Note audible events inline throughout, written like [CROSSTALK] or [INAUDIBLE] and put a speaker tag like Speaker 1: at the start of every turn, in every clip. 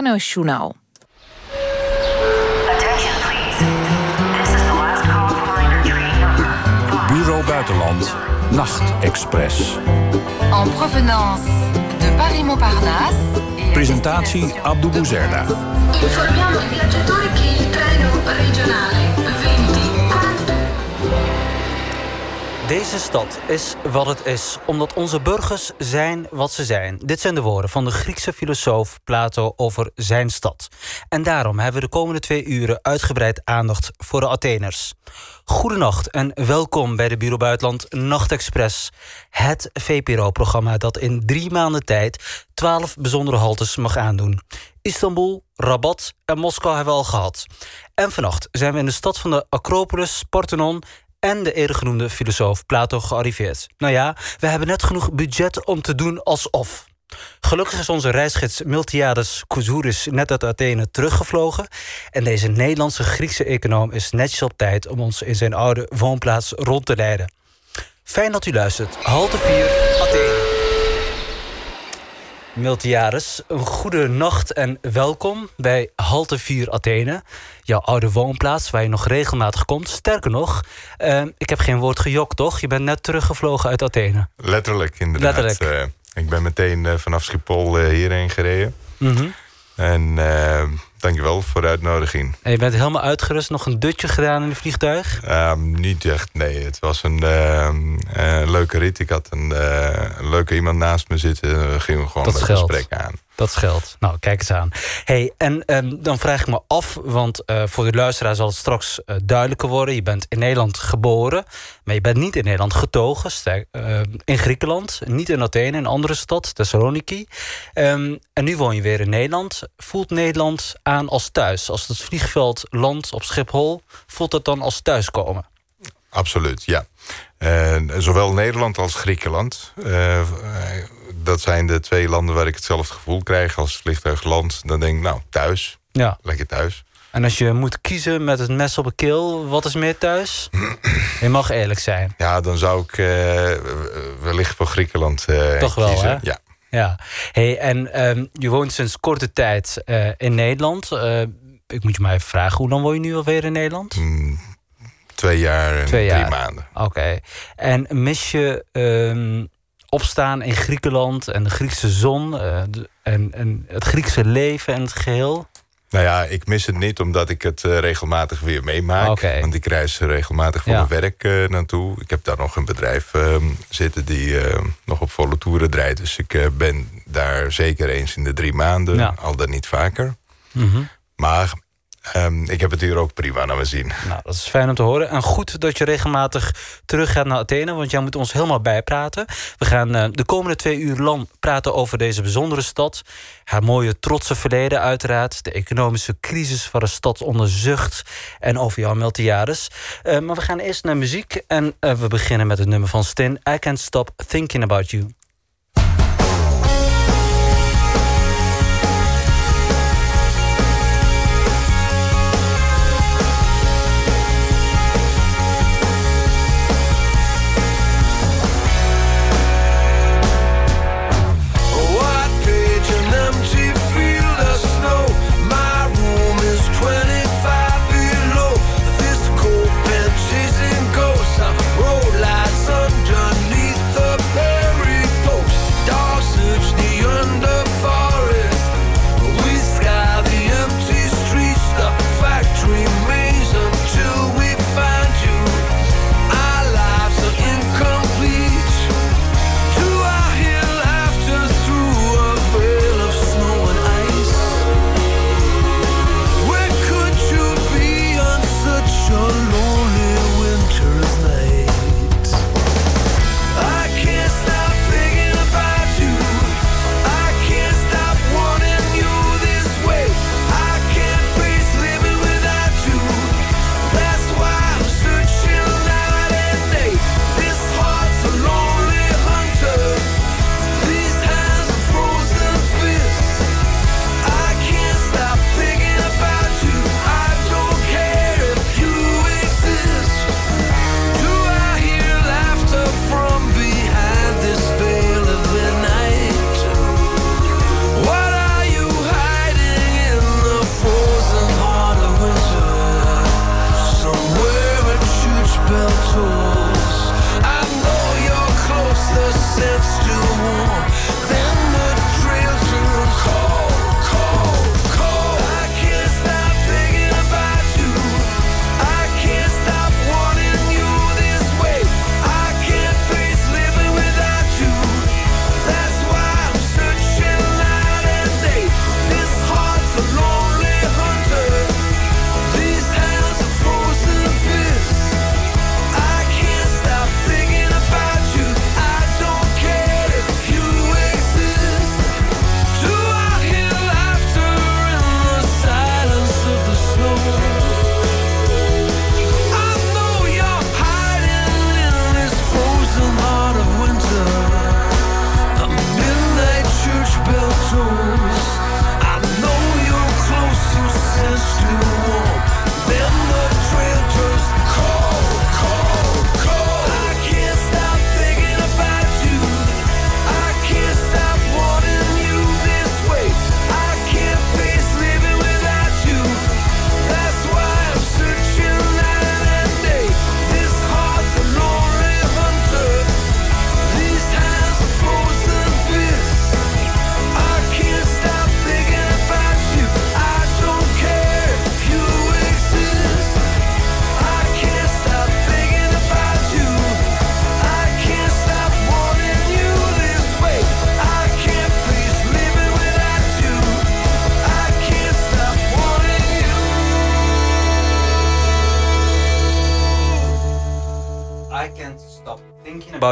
Speaker 1: NOS Journaal.
Speaker 2: Bureau Buitenland, Nachtexpress.
Speaker 3: En provenance de Paris-Montparnasse.
Speaker 2: Presentatie Abdou Bouzerda.
Speaker 4: Informiamo i viaggiatori che il treno regionale
Speaker 5: Deze stad is wat het is, omdat onze burgers zijn wat ze zijn. Dit zijn de woorden van de Griekse filosoof Plato over zijn stad. En daarom hebben we de komende twee uren uitgebreid aandacht voor de Atheners. Goedenacht en welkom bij de Bureau Buitenland Nachtexpress. Het VPRO-programma dat in drie maanden tijd twaalf bijzondere haltes mag aandoen. Istanbul, Rabat en Moskou hebben we al gehad. En vannacht zijn we in de stad van de Acropolis, Parthenon en de eerder filosoof Plato gearriveerd. Nou ja, we hebben net genoeg budget om te doen alsof. Gelukkig is onze reisgids Miltiades Kouzouris net uit Athene teruggevlogen. En deze Nederlandse Griekse econoom is netjes op tijd om ons in zijn oude woonplaats rond te leiden. Fijn dat u luistert. Halte 4, Athene. Miltiades, een goede nacht en welkom bij Halte 4 Athene. Jouw oude woonplaats waar je nog regelmatig komt. Sterker nog, eh, ik heb geen woord gejokt, toch? Je bent net teruggevlogen uit Athene.
Speaker 6: Letterlijk, inderdaad.
Speaker 5: Letterlijk.
Speaker 6: Eh, ik ben meteen eh, vanaf Schiphol eh, hierheen gereden.
Speaker 5: Mhm.
Speaker 6: En eh, dankjewel voor de uitnodiging.
Speaker 5: En je bent helemaal uitgerust, nog een dutje gedaan in het vliegtuig?
Speaker 6: Ehm, niet echt, nee. Het was een ehm, eh, leuke rit. Ik had een, eh, een leuke iemand naast me zitten. We gingen gewoon
Speaker 5: Dat scheelt.
Speaker 6: gesprek aan.
Speaker 5: Dat scheelt. Nou, kijk eens aan. Hey, en ehm, dan vraag ik me af, want eh, voor de luisteraar zal het straks eh, duidelijker worden. Je bent in Nederland geboren, maar je bent niet in Nederland getogen. sterk- eh, in Griekenland, niet in Athene, een andere stad, Thessaloniki. Ehm, en nu woon je weer in Nederland. Voelt Nederland aan als thuis? Als het vliegveld landt op Schiphol, voelt dat dan als thuiskomen?
Speaker 6: Absoluut, ja. Eh, zowel Nederland als Griekenland. Dat zijn de twee landen waar ik hetzelfde gevoel krijg. Als het vliegtuig landt, dan denk ik, nou, thuis.
Speaker 5: Ja.
Speaker 6: Lekker thuis.
Speaker 5: En als je moet kiezen met het mes op de keel, wat is meer thuis? je mag eerlijk zijn.
Speaker 6: Ja, dan zou ik eh, wellicht voor Griekenland eh,
Speaker 5: Toch wel,
Speaker 6: kiezen.
Speaker 5: hè?
Speaker 6: Ja.
Speaker 5: Ja, hey, en ehm, je woont sinds korte tijd eh, in Nederland. Ik moet je maar even vragen, hoe lang woon je nu alweer in Nederland?
Speaker 6: Mm, twee jaar en
Speaker 5: Twee
Speaker 6: drie maanden.
Speaker 5: Oké. En mis je ehm, opstaan in Griekenland en de Griekse zon eh, de- en, en het Griekse leven en het geheel?
Speaker 6: Nou ja, ik mis het niet omdat ik het eh, regelmatig weer meemaak.
Speaker 5: Oké.
Speaker 6: Want ik reis regelmatig voor
Speaker 5: Ja.
Speaker 6: mijn werk eh, naartoe. Ik heb daar nog een bedrijf ehm, zitten die nog op volle toeren draait. Dus ik ben daar zeker eens in de drie maanden,
Speaker 5: Ja.
Speaker 6: al dan niet vaker.
Speaker 5: Mhm.
Speaker 6: Maar ehm, ik heb het hier ook prima naar mijn zin.
Speaker 5: Nou, dat is fijn om te horen. En goed dat je regelmatig teruggaat naar Athene, want jij moet ons helemaal bijpraten. We gaan eh, de komende twee uur lang praten over deze bijzondere stad. Haar mooie, trotse verleden, uiteraard. De economische crisis waar de stad onder zucht. En over jouw Miltiades. Eh, maar we gaan eerst naar muziek. En eh, we beginnen met het nummer van Stin. I Can't Stop Thinking About You.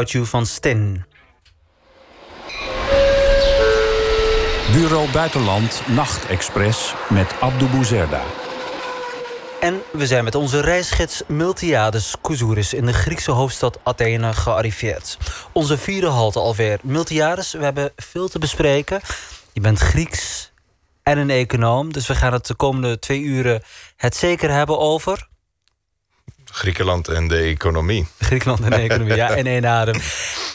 Speaker 5: About You van Stin.
Speaker 2: Bureau Buitenland Nachtexpress met Abdou Bouzerda.
Speaker 5: En we zijn met onze reisgids Miltiades Kouzouris in de Griekse hoofdstad Athene gearriveerd. Onze vierde halte alweer. Miltiades, we hebben veel te bespreken. Je bent Grieks en een econoom, dus we gaan het de komende twee uren het zeker hebben over.
Speaker 6: Griekenland en de economie.
Speaker 5: Griekenland en de economie, ja, [LAUGHS] in één adem.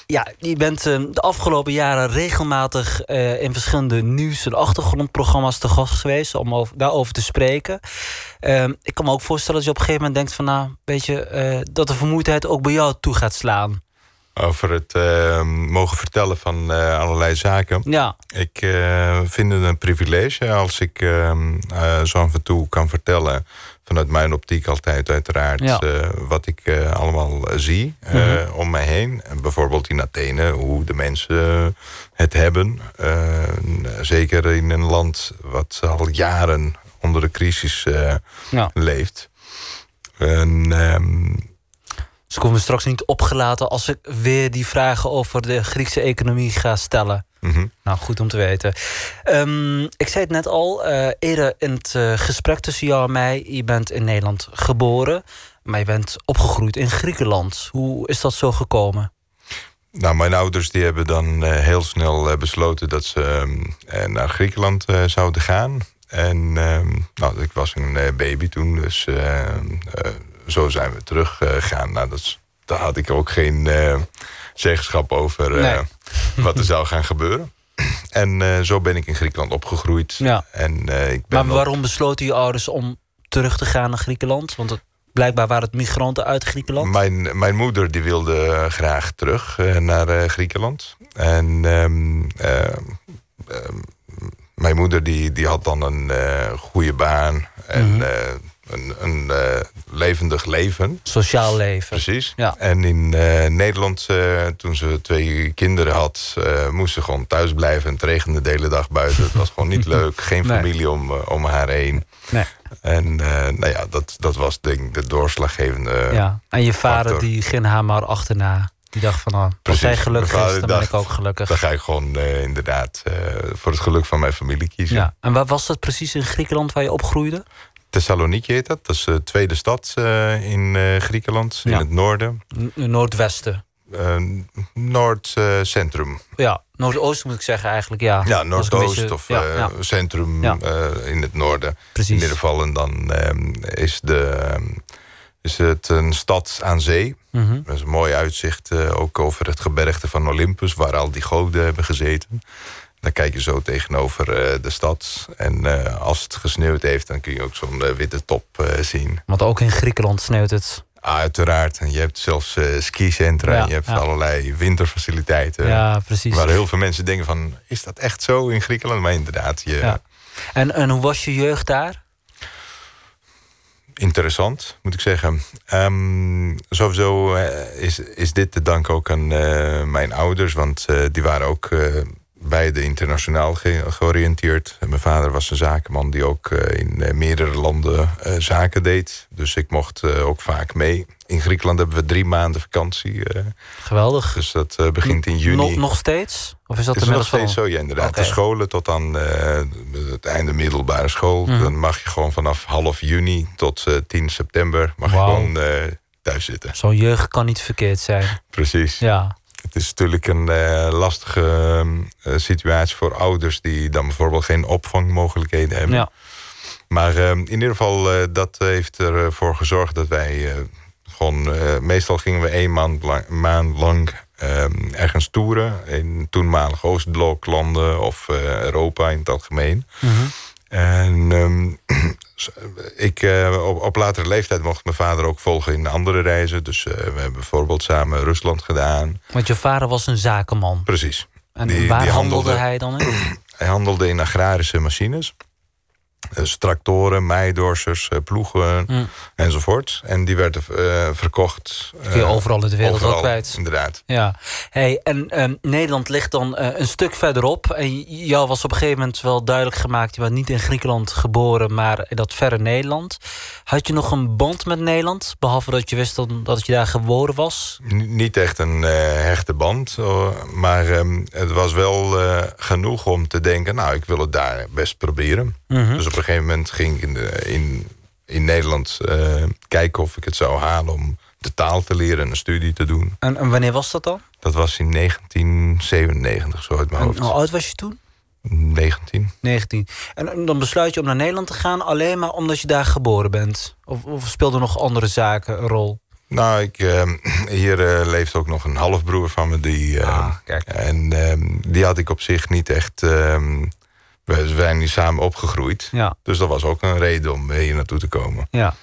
Speaker 5: Ja, je bent eh, de afgelopen jaren regelmatig eh, in verschillende nieuws- en achtergrondprogramma's te gast geweest om over, daarover te spreken. Ehm, ik kan me ook voorstellen dat je op een gegeven moment denkt van nou, weet je, eh, dat de vermoeidheid ook bij jou toe gaat slaan.
Speaker 6: Over het eh, mogen vertellen van allerlei zaken.
Speaker 5: Ja,
Speaker 6: Ik vind het een privilege als ik eh, eh, zo af en toe kan vertellen... vanuit mijn optiek altijd uiteraard...
Speaker 5: Ja.
Speaker 6: eh, wat ik eh, allemaal zie eh,
Speaker 5: Mhm.
Speaker 6: om mij heen. En bijvoorbeeld in Athene, hoe de mensen het hebben. Zeker in een land wat al jaren onder de crisis
Speaker 5: ja.
Speaker 6: leeft. En, ehm,
Speaker 5: Dus ik hoef me straks niet opgelaten als ik weer die vragen over de Griekse economie ga stellen.
Speaker 6: Mhm.
Speaker 5: Nou, goed om te weten. Ehm, ik zei het net al, eh, eerder in het eh, gesprek tussen jou en mij. Je bent in Nederland geboren, maar je bent opgegroeid in Griekenland. Hoe is dat zo gekomen?
Speaker 6: Nou, mijn ouders die hebben dan eh, heel snel besloten dat ze ehm, eh, naar Griekenland zouden gaan. En ehm, nou, ik was een baby toen, dus zo zijn we teruggegaan. nou, dat daar had ik ook geen zeggenschap over eh, [LAUGHS] wat er zou gaan gebeuren. En eh, zo ben ik in Griekenland opgegroeid.
Speaker 5: Ja.
Speaker 6: En, eh, ik ben
Speaker 5: Maar waarom besloten je ouders om terug te gaan naar Griekenland? Want het, blijkbaar waren het migranten uit Griekenland.
Speaker 6: Mijn, mijn moeder die wilde graag terug naar Griekenland. En ehm, eh, ehm, mijn moeder die, die had dan een goede baan en
Speaker 5: Mhm.
Speaker 6: Een, een eh, levendig leven.
Speaker 5: Sociaal leven.
Speaker 6: Precies.
Speaker 5: Ja.
Speaker 6: En in eh, Nederland, eh, toen ze twee kinderen had, moest ze gewoon thuis blijven. Het regende de hele dag buiten. Het was gewoon niet [LAUGHS] leuk. Geen
Speaker 5: Nee.
Speaker 6: familie om, om haar heen.
Speaker 5: Nee.
Speaker 6: En nou ja, dat, dat was denk ik de doorslaggevende
Speaker 5: Ja. En je vader
Speaker 6: factor.
Speaker 5: die ging haar maar achterna. Die dacht van, oh, als zij gelukkig is, dan ben ik ook gelukkig.
Speaker 6: Dan ga ik gewoon inderdaad voor het geluk van mijn familie kiezen.
Speaker 5: Ja. En waar was dat precies in Griekenland waar je opgroeide?
Speaker 6: Thessaloniki heet dat. Dat is de tweede stad eh, in eh, Griekenland,
Speaker 5: Ja.
Speaker 6: in het noorden.
Speaker 5: N- Noordwesten.
Speaker 6: Eh, Noordcentrum.
Speaker 5: Ja, Noordoosten moet ik zeggen eigenlijk, ja.
Speaker 6: ja, Noordoost
Speaker 5: beetje-
Speaker 6: of
Speaker 5: ja,
Speaker 6: eh,
Speaker 5: ja,
Speaker 6: centrum
Speaker 5: Ja.
Speaker 6: eh, in het noorden.
Speaker 5: precies.
Speaker 6: In ieder geval. En dan ehm, is, de, is het een stad aan zee.
Speaker 5: Mhm.
Speaker 6: Dat is een mooi uitzicht eh, ook over het gebergte van Olympus... waar al die goden hebben gezeten. Dan kijk je zo tegenover eh, de stad. En eh, als het gesneeuwd heeft, dan kun je ook zo'n eh, witte top zien.
Speaker 5: Want ook in Griekenland sneeuwt het.
Speaker 6: Uiteraard. En je hebt zelfs skicentra.
Speaker 5: Ja,
Speaker 6: en je hebt
Speaker 5: ja.
Speaker 6: allerlei winterfaciliteiten.
Speaker 5: ja, precies.
Speaker 6: Waar heel veel mensen denken van... is dat echt zo in Griekenland? Maar inderdaad, je,
Speaker 5: Ja. En, en hoe was je jeugd daar?
Speaker 6: interessant, moet ik zeggen. Ehm, sowieso is, is dit te danken ook aan mijn ouders. Want die waren ook beide internationaal ge- georiënteerd. En mijn vader was een zakenman die ook eh, in eh, meerdere landen eh, zaken deed. Dus ik mocht ook vaak mee. In Griekenland hebben we drie maanden vakantie.
Speaker 5: Geweldig.
Speaker 6: dus dat begint in juni.
Speaker 5: Nog, nog steeds? Of is dat
Speaker 6: is nog steeds zo, ja, inderdaad. De scholen tot aan het einde middelbare school.
Speaker 5: Mhm.
Speaker 6: Dan mag je gewoon vanaf half juni tot eh, 10 september... mag je gewoon thuis zitten.
Speaker 5: Zo'n jeugd kan niet verkeerd zijn.
Speaker 6: Precies.
Speaker 5: Ja,
Speaker 6: Het is natuurlijk een eh, lastige eh, situatie voor ouders... die dan bijvoorbeeld geen opvangmogelijkheden hebben.
Speaker 5: ja.
Speaker 6: Maar eh, in ieder geval, eh, dat heeft ervoor gezorgd dat wij gewoon... meestal gingen we één maand lang, maand lang eh, ergens toeren... in toenmalig Oostbloklanden of Europa in het algemeen.
Speaker 5: Mhm.
Speaker 6: En ehm, [CLEARS THROAT] ik, eh, op, op latere leeftijd mocht mijn vader ook volgen in andere reizen. Dus eh, we hebben bijvoorbeeld samen Rusland gedaan.
Speaker 5: Want je vader was een zakenman.
Speaker 6: Precies.
Speaker 5: En
Speaker 6: Die-
Speaker 5: waar
Speaker 6: die
Speaker 5: handelde
Speaker 6: handelde-
Speaker 5: hij dan in? [CLEARS THROAT]
Speaker 6: Hij handelde in agrarische machines. Dus tractoren, meidorsers, eh, ploegen
Speaker 5: Mm.
Speaker 6: enzovoort. En die werden eh, verkocht.
Speaker 5: Kun je overal in de wereld
Speaker 6: overal,
Speaker 5: kwijt.
Speaker 6: Inderdaad.
Speaker 5: Ja, hey, en ehm, Nederland ligt dan een stuk verderop. En jou was op een gegeven moment wel duidelijk gemaakt... je bent niet in Griekenland geboren, maar in dat verre Nederland. Had je nog een band met Nederland? Behalve dat je wist dan dat je daar geboren was?
Speaker 6: N- niet echt een hechte band. maar ehm, het was wel genoeg om te denken... nou, ik wil het daar best proberen.
Speaker 5: Mhm.
Speaker 6: Dus op een gegeven moment ging ik in, de, in, in Nederland eh, kijken of ik het zou halen... om de taal te leren en een studie te doen.
Speaker 5: En, en wanneer was dat dan?
Speaker 6: Dat was in 1997, zo uit mijn
Speaker 5: En
Speaker 6: hoofd.
Speaker 5: hoe oud was je toen?
Speaker 6: 19.
Speaker 5: 19. En, dan besluit je om naar Nederland te gaan... alleen maar omdat je daar geboren bent? Of, of speelden nog andere zaken een rol?
Speaker 6: Nou, ik, ehm, [CLEARS THROAT] hier eh, leeft ook nog een halfbroer van me. Die, ehm,
Speaker 5: Ah, kijk.
Speaker 6: En ehm, die had ik op zich niet echt... we zijn niet samen opgegroeid.
Speaker 5: Ja,
Speaker 6: Dus dat was ook een reden om hier naartoe te komen.
Speaker 5: ja.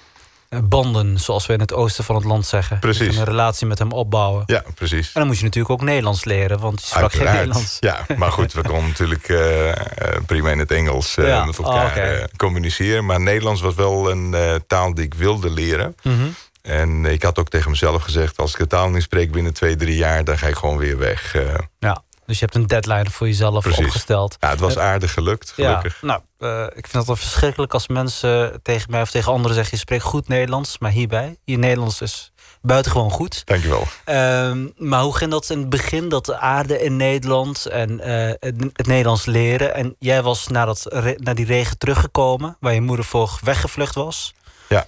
Speaker 5: Eh, Banden, zoals we in het oosten van het land zeggen.
Speaker 6: Precies.
Speaker 5: Een relatie met hem opbouwen.
Speaker 6: Ja, precies.
Speaker 5: En dan moet je natuurlijk ook Nederlands leren, want je sprak geen. Nederlands.
Speaker 6: Ja, maar goed, we konden [LAUGHS] natuurlijk eh, eh, prima in het Engels
Speaker 5: Ja.
Speaker 6: met elkaar
Speaker 5: Oh, oké.
Speaker 6: eh, communiceren. Maar Nederlands was wel een taal die ik wilde leren.
Speaker 5: Mhm.
Speaker 6: En ik had ook tegen mezelf gezegd... als ik de taal niet spreek binnen twee, drie jaar... dan ga ik gewoon weer weg.
Speaker 5: Ja, dus je hebt een deadline voor jezelf
Speaker 6: Precies.
Speaker 5: opgesteld.
Speaker 6: ja, het was aardig gelukt, gelukkig.
Speaker 5: Ja, nou, eh, ik vind het wel verschrikkelijk als mensen tegen mij of tegen anderen zeggen... je spreekt goed Nederlands, maar hierbij, je Nederlands is buitengewoon goed.
Speaker 6: Dankjewel.
Speaker 5: Ehm, maar hoe ging dat in het begin, dat aarde in Nederland en eh, het, het Nederlands leren? En jij was naar, dat, naar die regen teruggekomen, waar je moeder voor weggevlucht was.
Speaker 6: Ja.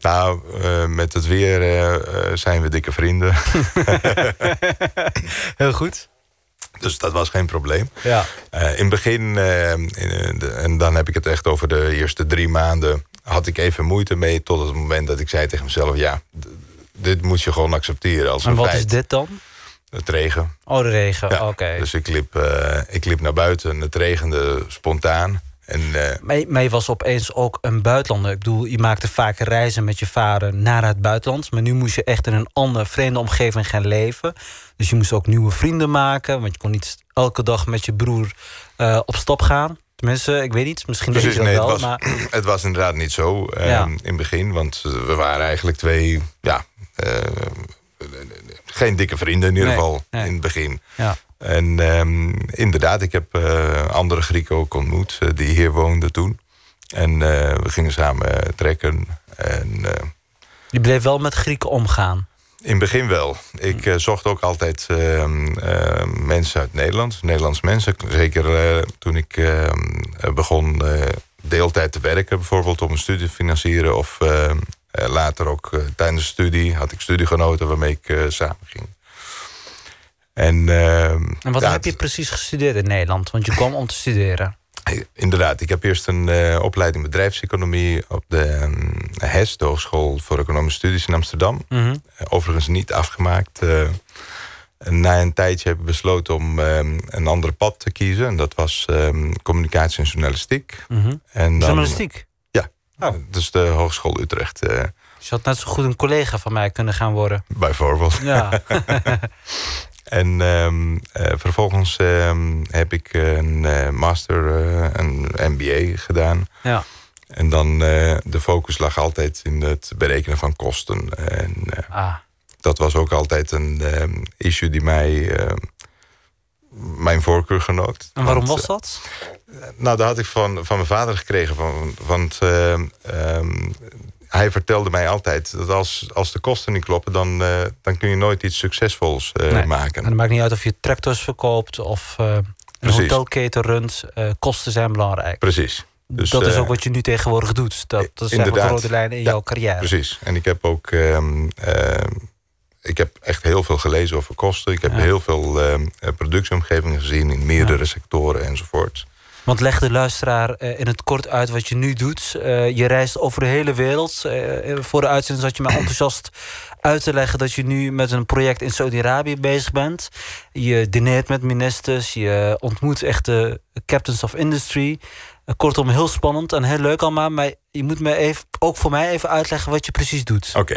Speaker 6: Nou, eh, met het weer zijn we dikke vrienden. [LAUGHS] [LAUGHS]
Speaker 5: Heel goed.
Speaker 6: Dus dat was geen probleem.
Speaker 5: Ja.
Speaker 6: Eh, in het begin, eh, in de- en dan heb ik het echt over de eerste drie maanden... had ik even moeite mee tot het moment dat ik zei tegen mezelf... ja, dit moet je gewoon accepteren als
Speaker 5: En
Speaker 6: een
Speaker 5: wat
Speaker 6: feit.
Speaker 5: is dit dan?
Speaker 6: Het regen.
Speaker 5: Oh, de regen.
Speaker 6: Ja,
Speaker 5: Oké.
Speaker 6: Dus ik liep, eh, ik liep naar buiten, het regende spontaan. En eh,
Speaker 5: Maar, je- maar je was opeens ook een buitenlander. Ik bedoel, je maakte vaak reizen met je vader naar het buitenland. Maar nu moest je echt in een andere, vreemde omgeving gaan leven. Dus je moest ook nieuwe vrienden maken. Want je kon niet elke dag met je broer eh, op stap gaan. Tenminste, ik weet niet. Misschien
Speaker 6: precies,
Speaker 5: dat
Speaker 6: nee, het,
Speaker 5: wel.
Speaker 6: was,
Speaker 5: Maar [CLEARS THROAT]
Speaker 6: het was inderdaad niet zo eh,
Speaker 5: Ja.
Speaker 6: in het begin. Want eh, we waren eigenlijk twee, ja, geen dikke vrienden in ieder
Speaker 5: Nee,
Speaker 6: geval
Speaker 5: nee.
Speaker 6: in het begin.
Speaker 5: ja.
Speaker 6: En ehm, inderdaad, ik heb andere Grieken ook ontmoet die hier woonden toen. En we gingen samen trekken. En
Speaker 5: je bleef wel met Grieken omgaan.
Speaker 6: In het begin wel. Ik eh, zocht ook altijd ehm, eh, mensen uit Nederland, Nederlands mensen. Zeker eh, toen ik ehm, begon deeltijd te werken, bijvoorbeeld om een studie te financieren. Of later ook tijdens de studie had ik studiegenoten waarmee ik samen ging. En, ehm,
Speaker 5: En wat
Speaker 6: ja,
Speaker 5: heb je precies gestudeerd in Nederland? Want je kwam om te studeren.
Speaker 6: Inderdaad, ik heb eerst een eh, opleiding bedrijfseconomie op de ehm, HES, de Hogeschool voor Economische Studies in Amsterdam.
Speaker 5: Mhm.
Speaker 6: Eh, Overigens niet afgemaakt. eh. Na een tijdje heb ik besloten om ehm, een ander pad te kiezen. En dat was ehm, communicatie en journalistiek.
Speaker 5: Mhm.
Speaker 6: En dan,
Speaker 5: Journalistiek.
Speaker 6: Ja,
Speaker 5: Oh.
Speaker 6: dus de Hogeschool Utrecht
Speaker 5: je had net zo goed een collega van mij kunnen gaan worden.
Speaker 6: bijvoorbeeld.
Speaker 5: Ja. [LAUGHS]
Speaker 6: En ehm, eh, vervolgens ehm, heb ik een eh, master, eh, een MBA gedaan.
Speaker 5: ja.
Speaker 6: En dan de focus lag altijd in het berekenen van kosten. En
Speaker 5: Ah.
Speaker 6: dat was ook altijd een ehm, issue die mij mijn voorkeur genoot.
Speaker 5: En waarom
Speaker 6: Want,
Speaker 5: was dat?
Speaker 6: nou, dat had ik van, van mijn vader gekregen. Van, want hij vertelde mij altijd dat als, als de kosten niet kloppen... dan, eh, dan kun je nooit iets succesvols eh,
Speaker 5: Nee.
Speaker 6: maken.
Speaker 5: En het maakt niet uit of je tractors verkoopt of eh, een
Speaker 6: Precies.
Speaker 5: hotelketen runt. Kosten zijn belangrijk.
Speaker 6: Precies. Dus,
Speaker 5: dat is ook wat je nu tegenwoordig doet. Dat, dat zijn wat de rode lijnen in
Speaker 6: Ja,
Speaker 5: jouw carrière.
Speaker 6: Precies. En ik heb ook... ehm, ehm, ik heb echt heel veel gelezen over kosten. Ik heb
Speaker 5: Ja.
Speaker 6: heel veel ehm, eh, productieomgevingen gezien... in meerdere sectoren enzovoort.
Speaker 5: Want leg de luisteraar eh, in het kort uit wat je nu doet. Eh, je reist over de hele wereld. Eh, voor de uitzending zat je mij [CLEARS THROAT] enthousiast uit te leggen... dat je nu met een project in Saudi-Arabië bezig bent. Je dineert met ministers. Je ontmoet echt de captains of industry. Kortom, heel spannend en heel leuk allemaal. Maar je moet me even, ook voor mij even uitleggen wat je precies doet.
Speaker 6: Oké.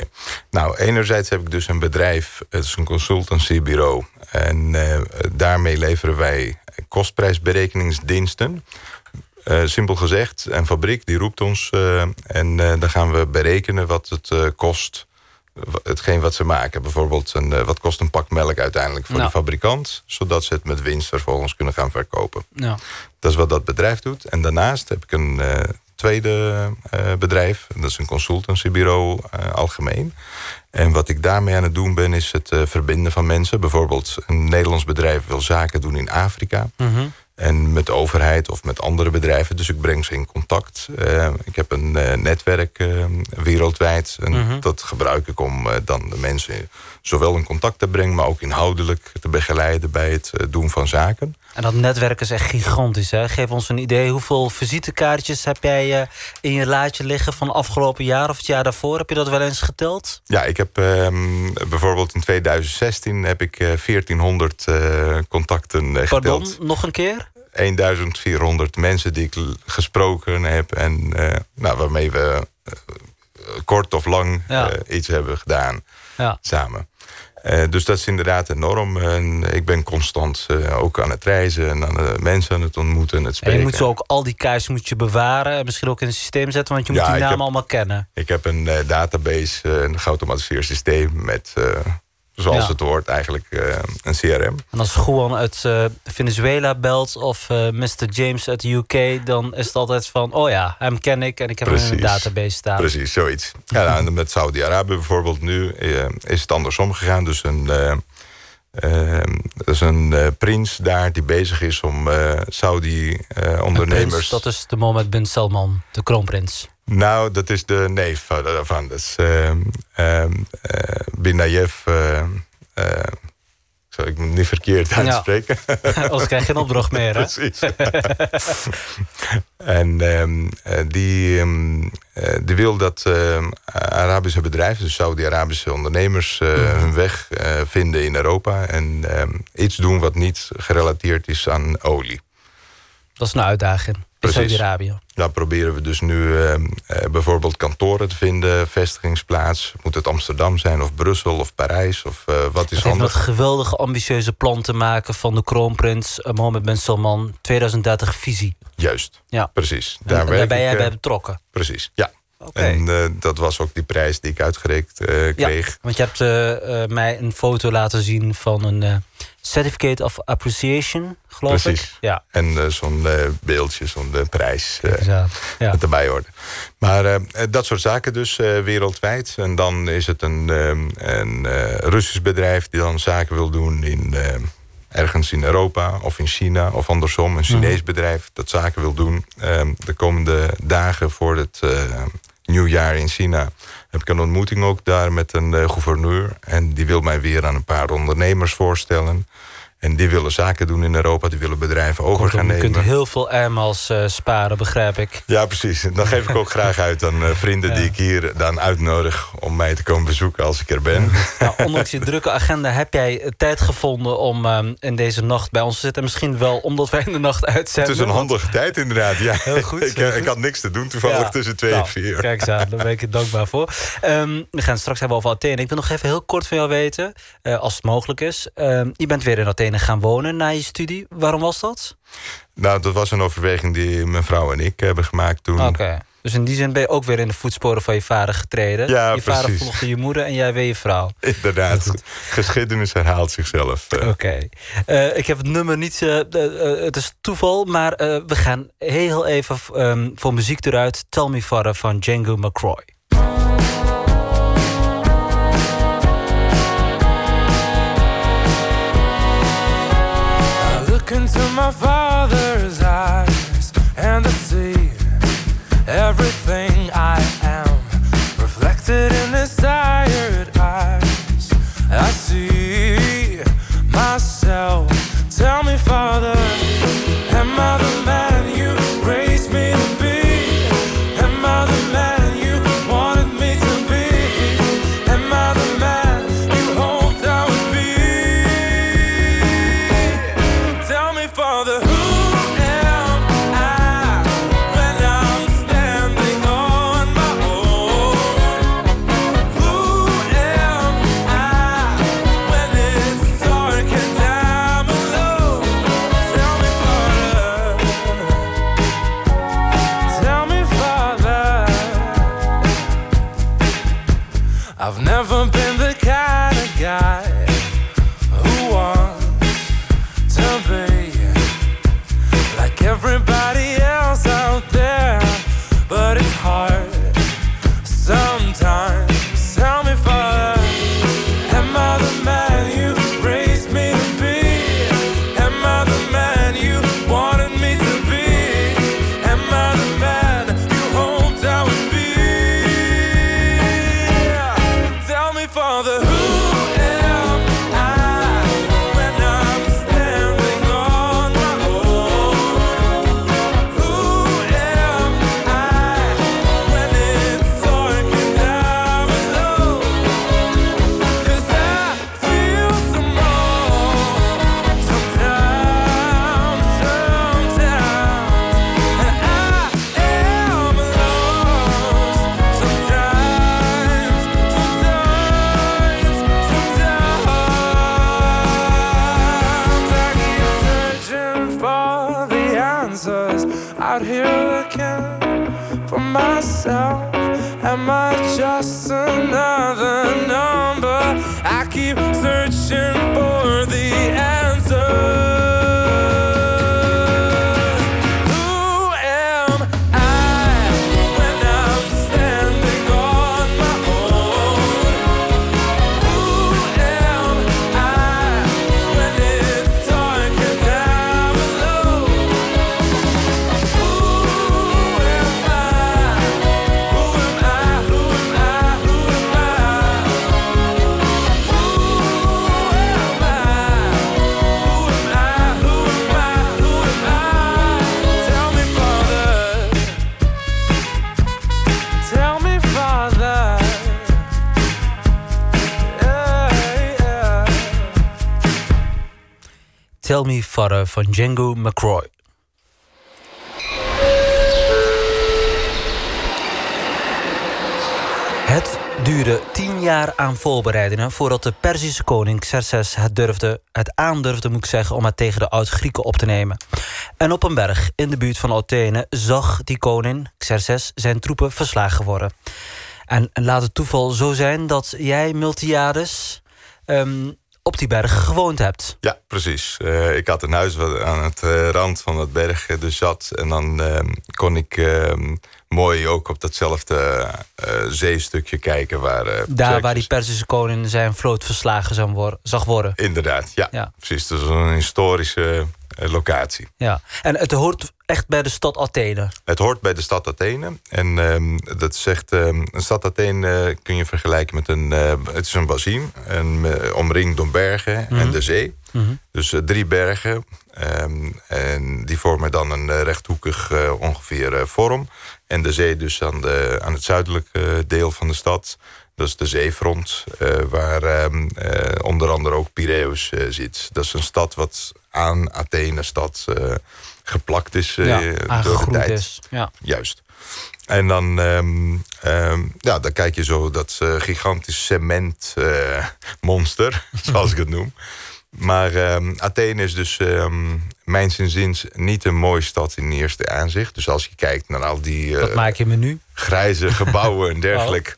Speaker 6: Nou, enerzijds heb ik dus een bedrijf. Het is een consultancybureau. En daarmee leveren wij kostprijsberekeningsdiensten. Eh, simpel gezegd, een fabriek die roept ons eh, en eh, dan gaan we berekenen wat het kost. Hetgeen wat ze maken. Bijvoorbeeld, een, wat kost een pak melk uiteindelijk voor
Speaker 5: Nou.
Speaker 6: de fabrikant, zodat ze het met winst vervolgens kunnen gaan verkopen. Dat is wat dat bedrijf doet. En daarnaast heb ik een tweede eh, bedrijf. Dat is een consultancybureau eh, algemeen. En wat ik daarmee aan het doen ben, is het eh, verbinden van mensen. Bijvoorbeeld een Nederlands bedrijf wil zaken doen in Afrika.
Speaker 5: Mhm.
Speaker 6: En met de overheid of met andere bedrijven. Dus ik breng ze in contact. Ik heb een netwerk wereldwijd. En
Speaker 5: Mhm.
Speaker 6: dat gebruik ik om dan de mensen zowel in contact te brengen... maar ook inhoudelijk te begeleiden bij het eh, doen van zaken.
Speaker 5: En dat netwerk is echt gigantisch. Hè? Geef ons een idee. Hoeveel visitekaartjes heb jij eh, in je laadje liggen van afgelopen jaar of het jaar daarvoor? Heb je dat wel eens geteld?
Speaker 6: Ja, ik heb ehm, bijvoorbeeld in 2016 heb ik eh, 1400 eh, contacten
Speaker 5: Pardon,
Speaker 6: geteld.
Speaker 5: nog een keer?
Speaker 6: 1400 mensen die ik gesproken heb en nou, waarmee we kort of lang
Speaker 5: Ja.
Speaker 6: iets hebben gedaan
Speaker 5: Ja.
Speaker 6: samen. Eh, dus dat is inderdaad enorm. En ik ben constant eh, ook aan het reizen en aan de mensen aan het ontmoeten en het
Speaker 5: En
Speaker 6: spreken.
Speaker 5: je moet ook al die kaartjes moet je bewaren en misschien ook in een systeem zetten, want je moet die namen
Speaker 6: heb-
Speaker 5: allemaal kennen.
Speaker 6: Ik heb een eh, database, een geautomatiseerd systeem met, zoals
Speaker 5: Ja.
Speaker 6: het hoort, eigenlijk eh, een CRM.
Speaker 5: En als Juan uit eh, Venezuela belt of eh, Mr. James uit de UK, dan is het altijd van, oh ja, hem ken ik en ik heb hem in een database staan.
Speaker 6: Precies, zoiets. Ja, nou, en met Saudi-Arabië bijvoorbeeld nu is het andersom gegaan. Dus een, eh, eh, er is een eh, prins daar die bezig is om eh,
Speaker 5: Een
Speaker 6: Saudi-ondernemers...
Speaker 5: prins, dat is de Mohammed bin Salman, de kroonprins.
Speaker 6: Nou, dat is de neef van- daarvan. Dat is ehm, ehm, eh, Bin Nayef... eh, ik het niet verkeerd
Speaker 5: Ja.
Speaker 6: uitspreken? [LAUGHS]
Speaker 5: Anders krijg je geen opdracht meer, hè?
Speaker 6: Precies. [LAUGHS] en ehm, eh, die, ehm, eh, die wil dat Arabische bedrijven, dus Saudi-Arabische ondernemers,
Speaker 5: Mhm.
Speaker 6: hun weg vinden in Europa. En ehm, iets doen wat niet gerelateerd is aan olie.
Speaker 5: Dat is een uitdaging. Saudi-Arabië.
Speaker 6: Daar proberen we dus nu ehm, eh, bijvoorbeeld kantoren te vinden, vestigingsplaats. Moet het Amsterdam zijn of Brussel of Parijs of eh, wat is
Speaker 5: heeft dat geweldige ambitieuze plan te maken van de kroonprins eh, Mohammed bin Salman 2030 visie.
Speaker 6: Juist,
Speaker 5: Ja.
Speaker 6: precies.
Speaker 5: Daar,
Speaker 6: werk
Speaker 5: daar ben
Speaker 6: ik,
Speaker 5: jij bij betrokken.
Speaker 6: Precies, ja.
Speaker 5: Oké.
Speaker 6: En dat was ook die prijs die ik uitgereikt kreeg.
Speaker 5: Want je hebt mij een foto laten zien van een Certificate of Appreciation, geloof
Speaker 6: Precies.
Speaker 5: ik. Ja,
Speaker 6: En eh, zo'n eh, beeldje, zo'n eh, prijs
Speaker 5: ja.
Speaker 6: dat erbij hoorde. Maar dat soort zaken dus wereldwijd. En dan is het een, eh, een Russisch bedrijf die dan zaken wil doen in... ergens in Europa of in China of andersom. Een Chinees bedrijf dat zaken wil doen. Eh, de komende dagen voor het nieuwjaar in China... heb ik een ontmoeting ook daar met een eh, gouverneur. En die wil mij weer aan een paar ondernemers voorstellen. En die willen zaken doen in Europa. Die willen bedrijven over
Speaker 5: Kortom,
Speaker 6: gaan
Speaker 5: je
Speaker 6: nemen.
Speaker 5: kunt heel veel airmiles eh, sparen, begrijp ik.
Speaker 6: Ja, precies. Dan geef ik ook graag uit aan eh, vrienden die ik hier dan uitnodig... om mij te komen bezoeken als ik er ben.
Speaker 5: Nou, ondanks je drukke agenda heb jij eh, tijd gevonden om in deze nacht bij ons te zitten. En misschien wel omdat wij in de nacht
Speaker 6: Het
Speaker 5: uitzenden.
Speaker 6: is een
Speaker 5: want-
Speaker 6: handige tijd inderdaad. Ja.
Speaker 5: Heel goed, [LAUGHS]
Speaker 6: ik,
Speaker 5: heel goed.
Speaker 6: ik had niks te doen toevallig
Speaker 5: Ja.
Speaker 6: tussen twee
Speaker 5: Nou,
Speaker 6: en vier.
Speaker 5: Kijk eens aan, daar ben ik je dankbaar voor. Ehm, we gaan het straks hebben over Athene. Ik wil nog even heel kort van jou weten, als het mogelijk is. Ehm, je bent weer in Athene gaan wonen na je studie. Waarom was dat?
Speaker 6: Nou, dat was een overweging die mijn vrouw en ik hebben gemaakt toen.
Speaker 5: Oké. Dus in die zin ben je ook weer in de voetsporen van je vader getreden.
Speaker 6: Ja,
Speaker 5: je vader volgde je moeder en jij weer je vrouw. [LAUGHS]
Speaker 6: Inderdaad. Geschiedenis herhaalt zichzelf. eh.
Speaker 5: Oké. Eh, ik heb het nummer niet... eh, het is toeval, maar we gaan heel even ehm, voor muziek eruit. Tell Me Father van Django McCroy.
Speaker 7: Into my father's eyes and I see everything I am reflected in his tired eyes. I see myself. Tell me, Father, Tell Me Father
Speaker 5: van Django McCroy. Het duurde tien jaar aan voorbereidingen voordat de Perzische koning Xerxes het, durfde, het aandurfde, moet ik zeggen, om het tegen de oud-Grieken op te nemen. En op een berg in de buurt van Athene zag die koning Xerxes zijn troepen verslagen worden. En laat het toeval zo zijn dat jij, Miltiades, ehm, op die berg gewoond hebt.
Speaker 6: Ja, precies. Eh, ik had een huis wat aan het eh, rand van het berg eh, dus zat. En dan ehm, kon ik ehm, mooi ook op datzelfde zeestukje kijken waar...
Speaker 5: Daar waar die Perzische koning zijn vloot verslagen zou worden, zag worden.
Speaker 6: Inderdaad, ja.
Speaker 5: Ja.
Speaker 6: Precies, dat is een historische locatie.
Speaker 5: Ja. En het hoort echt bij de stad Athene.
Speaker 6: Het hoort bij de stad Athene. En ehm, dat zegt, ehm, een stad Athene eh, kun je vergelijken met een... eh, het is een bassin, en, eh, omringd door bergen en de zee. Dus eh, drie bergen. ehm, en die vormen dan een rechthoekig ongeveer vorm. En de zee dus aan, de, aan het zuidelijke deel van de stad. Dat is de zeefront, waar onder andere ook Piraeus zit. Dat is een stad wat aan Athene stad geplakt is eh,
Speaker 5: ja,
Speaker 6: door de tijd.
Speaker 5: is. Ja.
Speaker 6: Juist. En dan, ehm, ehm, ja, dan kijk je zo dat eh, gigantisch cementmonster, [LAUGHS] zoals ik het noem. Maar ehm, Athene is dus ehm mijns inziens niet een mooie stad in eerste aanzicht. Dus als je kijkt naar al die eh,
Speaker 5: maak je me nu?
Speaker 6: grijze gebouwen en [LAUGHS] dergelijke.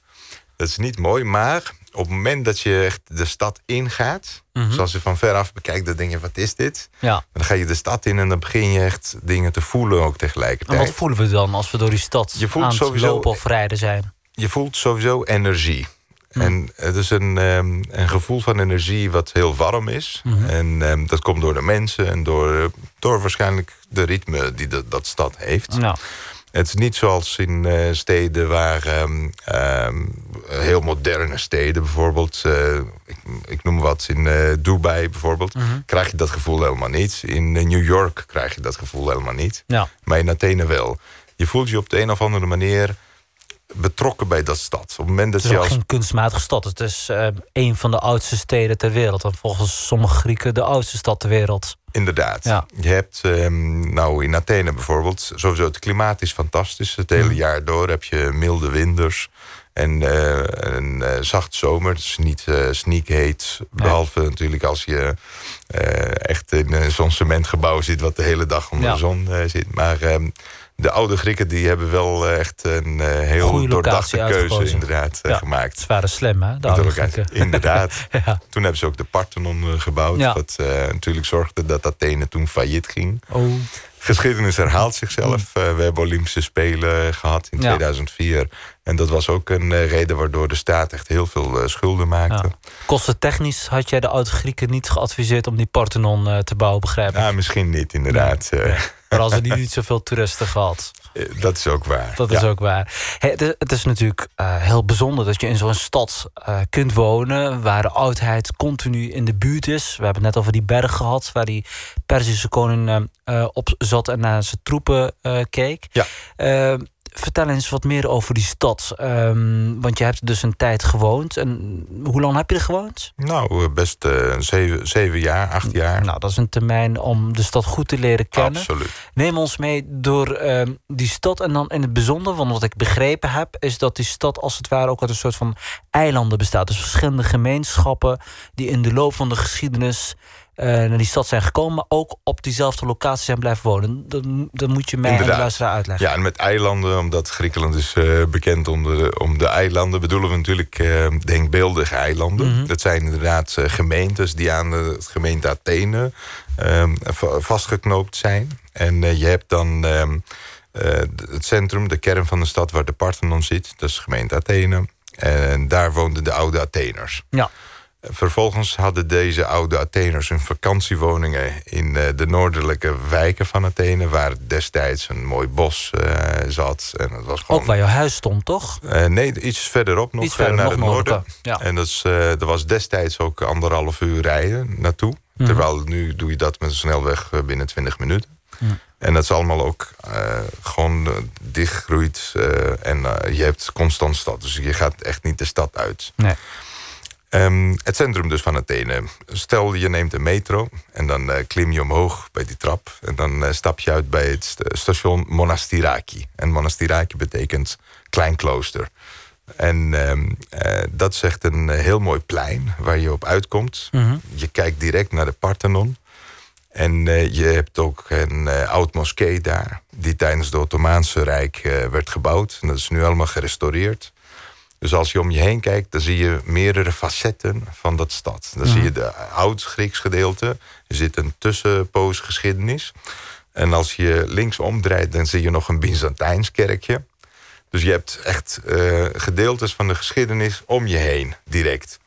Speaker 6: Dat is niet mooi, maar op het moment dat je echt de stad ingaat... zoals je van veraf bekijkt, dan denk je, wat is dit?
Speaker 5: Ja.
Speaker 6: Dan ga je de stad in en dan begin je echt dingen te voelen ook
Speaker 5: En
Speaker 6: tegelijkertijd.
Speaker 5: wat voelen we dan als we door die stad
Speaker 6: Je voelt
Speaker 5: aan
Speaker 6: sowieso-
Speaker 5: lopen of rijden zijn?
Speaker 6: je voelt sowieso energie. En het is een, ehm, een gevoel van energie wat heel warm is. En ehm, dat komt door de mensen en door, door waarschijnlijk de ritme die de, dat stad heeft.
Speaker 5: Nou,
Speaker 6: Het is niet zoals in eh, steden waar ehm, ehm, heel moderne steden bijvoorbeeld. eh, ik, ik noem wat in eh, Dubai bijvoorbeeld. Krijg je dat gevoel helemaal niet. In New York krijg je dat gevoel helemaal niet.
Speaker 5: ja.
Speaker 6: Maar in Athene wel. Je voelt je op de een of andere manier betrokken bij dat stad. Op het moment dat
Speaker 5: Het is
Speaker 6: je
Speaker 5: ook
Speaker 6: als
Speaker 5: geen kunstmatige stad. Het is eh, een van de oudste steden ter wereld. En volgens sommige Grieken de oudste stad ter wereld.
Speaker 6: Inderdaad.
Speaker 5: Ja.
Speaker 6: Je hebt ehm, nou in Athene bijvoorbeeld, sowieso het klimaat is fantastisch. Het hele jaar door heb je milde winters en eh, een eh, zacht zomer. Het is niet eh sneakheet. Behalve natuurlijk als je echt in een zo'n cementgebouw zit wat de hele dag onder
Speaker 5: Ja.
Speaker 6: de zon zit. Maar ehm, de oude Grieken die hebben wel eh, echt een eh, heel
Speaker 5: Goeie
Speaker 6: doordachte keuze
Speaker 5: uitgekozen.
Speaker 6: inderdaad eh,
Speaker 5: Ja.
Speaker 6: gemaakt.
Speaker 5: Ze waren slim, hè? De
Speaker 6: De
Speaker 5: oude. Grieken.
Speaker 6: Inderdaad. [LAUGHS]
Speaker 5: ja.
Speaker 6: Toen hebben ze ook de Parthenon gebouwd.
Speaker 5: Ja.
Speaker 6: Wat natuurlijk zorgde dat Athene toen failliet ging.
Speaker 5: Oh,
Speaker 6: Geschiedenis herhaalt zichzelf. Eh, we hebben Olympische Spelen gehad in
Speaker 5: Mm. Ja.
Speaker 6: 2004. En dat was ook een eh, reden waardoor de staat echt heel veel eh, schulden maakte.
Speaker 5: ja. Kostentechnisch had jij de oude Grieken niet geadviseerd om die Parthenon eh, te bouwen, begrijp ik.
Speaker 6: Ja, misschien niet inderdaad. Eh,
Speaker 5: Maar als er niet, niet zoveel toeristen gehad.
Speaker 6: eh, dat is ook waar.
Speaker 5: Dat
Speaker 6: Ja.
Speaker 5: is ook waar. Het, is- natuurlijk heel bijzonder dat je in zo'n stad kunt wonen... waar de oudheid continu in de buurt is. We hebben het net over die berg gehad... waar die Perzische koning op zat en naar zijn troepen keek.
Speaker 6: Ja.
Speaker 5: Vertel eens wat meer over die stad. Ehm, want je hebt dus een tijd gewoond. En hoe lang heb je er gewoond?
Speaker 6: Nou, eh, best eh, zeven, zeven jaar, acht jaar.
Speaker 5: Nou, dat is een termijn om de stad goed te leren kennen.
Speaker 6: Absoluut.
Speaker 5: Neem ons mee door ehm, die stad en dan in het bijzonder, want wat ik begrepen heb, is dat die stad als het ware ook uit een soort van eilanden bestaat. Dus verschillende gemeenschappen die in de loop van de geschiedenis naar die stad zijn gekomen, maar ook op diezelfde locatie zijn blijven wonen. Dat, dat moet je mij en de
Speaker 6: Inderdaad.
Speaker 5: luisteraar uitleggen.
Speaker 6: Ja, en met eilanden, omdat Griekenland is eh, bekend om de, om de eilanden... bedoelen we natuurlijk eh, denkbeeldige eilanden.
Speaker 5: Mhm.
Speaker 6: Dat zijn inderdaad eh, gemeentes die aan de gemeente Athene eh, va- vastgeknoopt zijn. En eh, je hebt dan ehm, eh, het centrum, de kern van de stad... waar de Parthenon zit, dat is de gemeente Athene. En daar woonden de oude Atheners.
Speaker 5: Ja.
Speaker 6: Vervolgens hadden deze oude Atheners hun vakantiewoningen in eh, de noordelijke wijken van Athene, waar destijds een mooi bos eh, zat. En dat was gewoon.
Speaker 5: Ook waar jouw huis stond, toch?
Speaker 6: Eh, nee, iets verderop nog
Speaker 5: Iets verder,
Speaker 6: naar
Speaker 5: nog
Speaker 6: het noorden.
Speaker 5: ja.
Speaker 6: En dat, is, dat was destijds ook anderhalf uur rijden naartoe.
Speaker 5: Mhm.
Speaker 6: Terwijl nu doe je dat met een snelweg binnen 20 minuten.
Speaker 5: Mhm.
Speaker 6: En dat is allemaal ook eh, gewoon eh, dichtgroeit. en je hebt constant stad. Dus je gaat echt niet de stad uit.
Speaker 5: Nee.
Speaker 6: Ehm, het centrum dus van Athene. Stel je neemt een metro en dan eh, klim je omhoog bij die trap. En dan eh, stap je uit bij het st- station Monastiraki. En Monastiraki betekent klein klooster. En ehm, eh, dat is echt een heel mooi plein waar je op uitkomt.
Speaker 5: Mhm.
Speaker 6: Je kijkt direct naar de Parthenon. En je hebt ook een oud moskee daar... die tijdens het Ottomaanse Rijk werd gebouwd. En dat is nu allemaal gerestaureerd. Dus als je om je heen kijkt, dan zie je meerdere facetten van dat stad. Dan zie je de oud-Grieks gedeelte. Er zit een tussenpoos geschiedenis. En als je links omdraait, dan zie je nog een Byzantijns kerkje. Dus je hebt echt eh, gedeeltes van de geschiedenis om je heen, direct.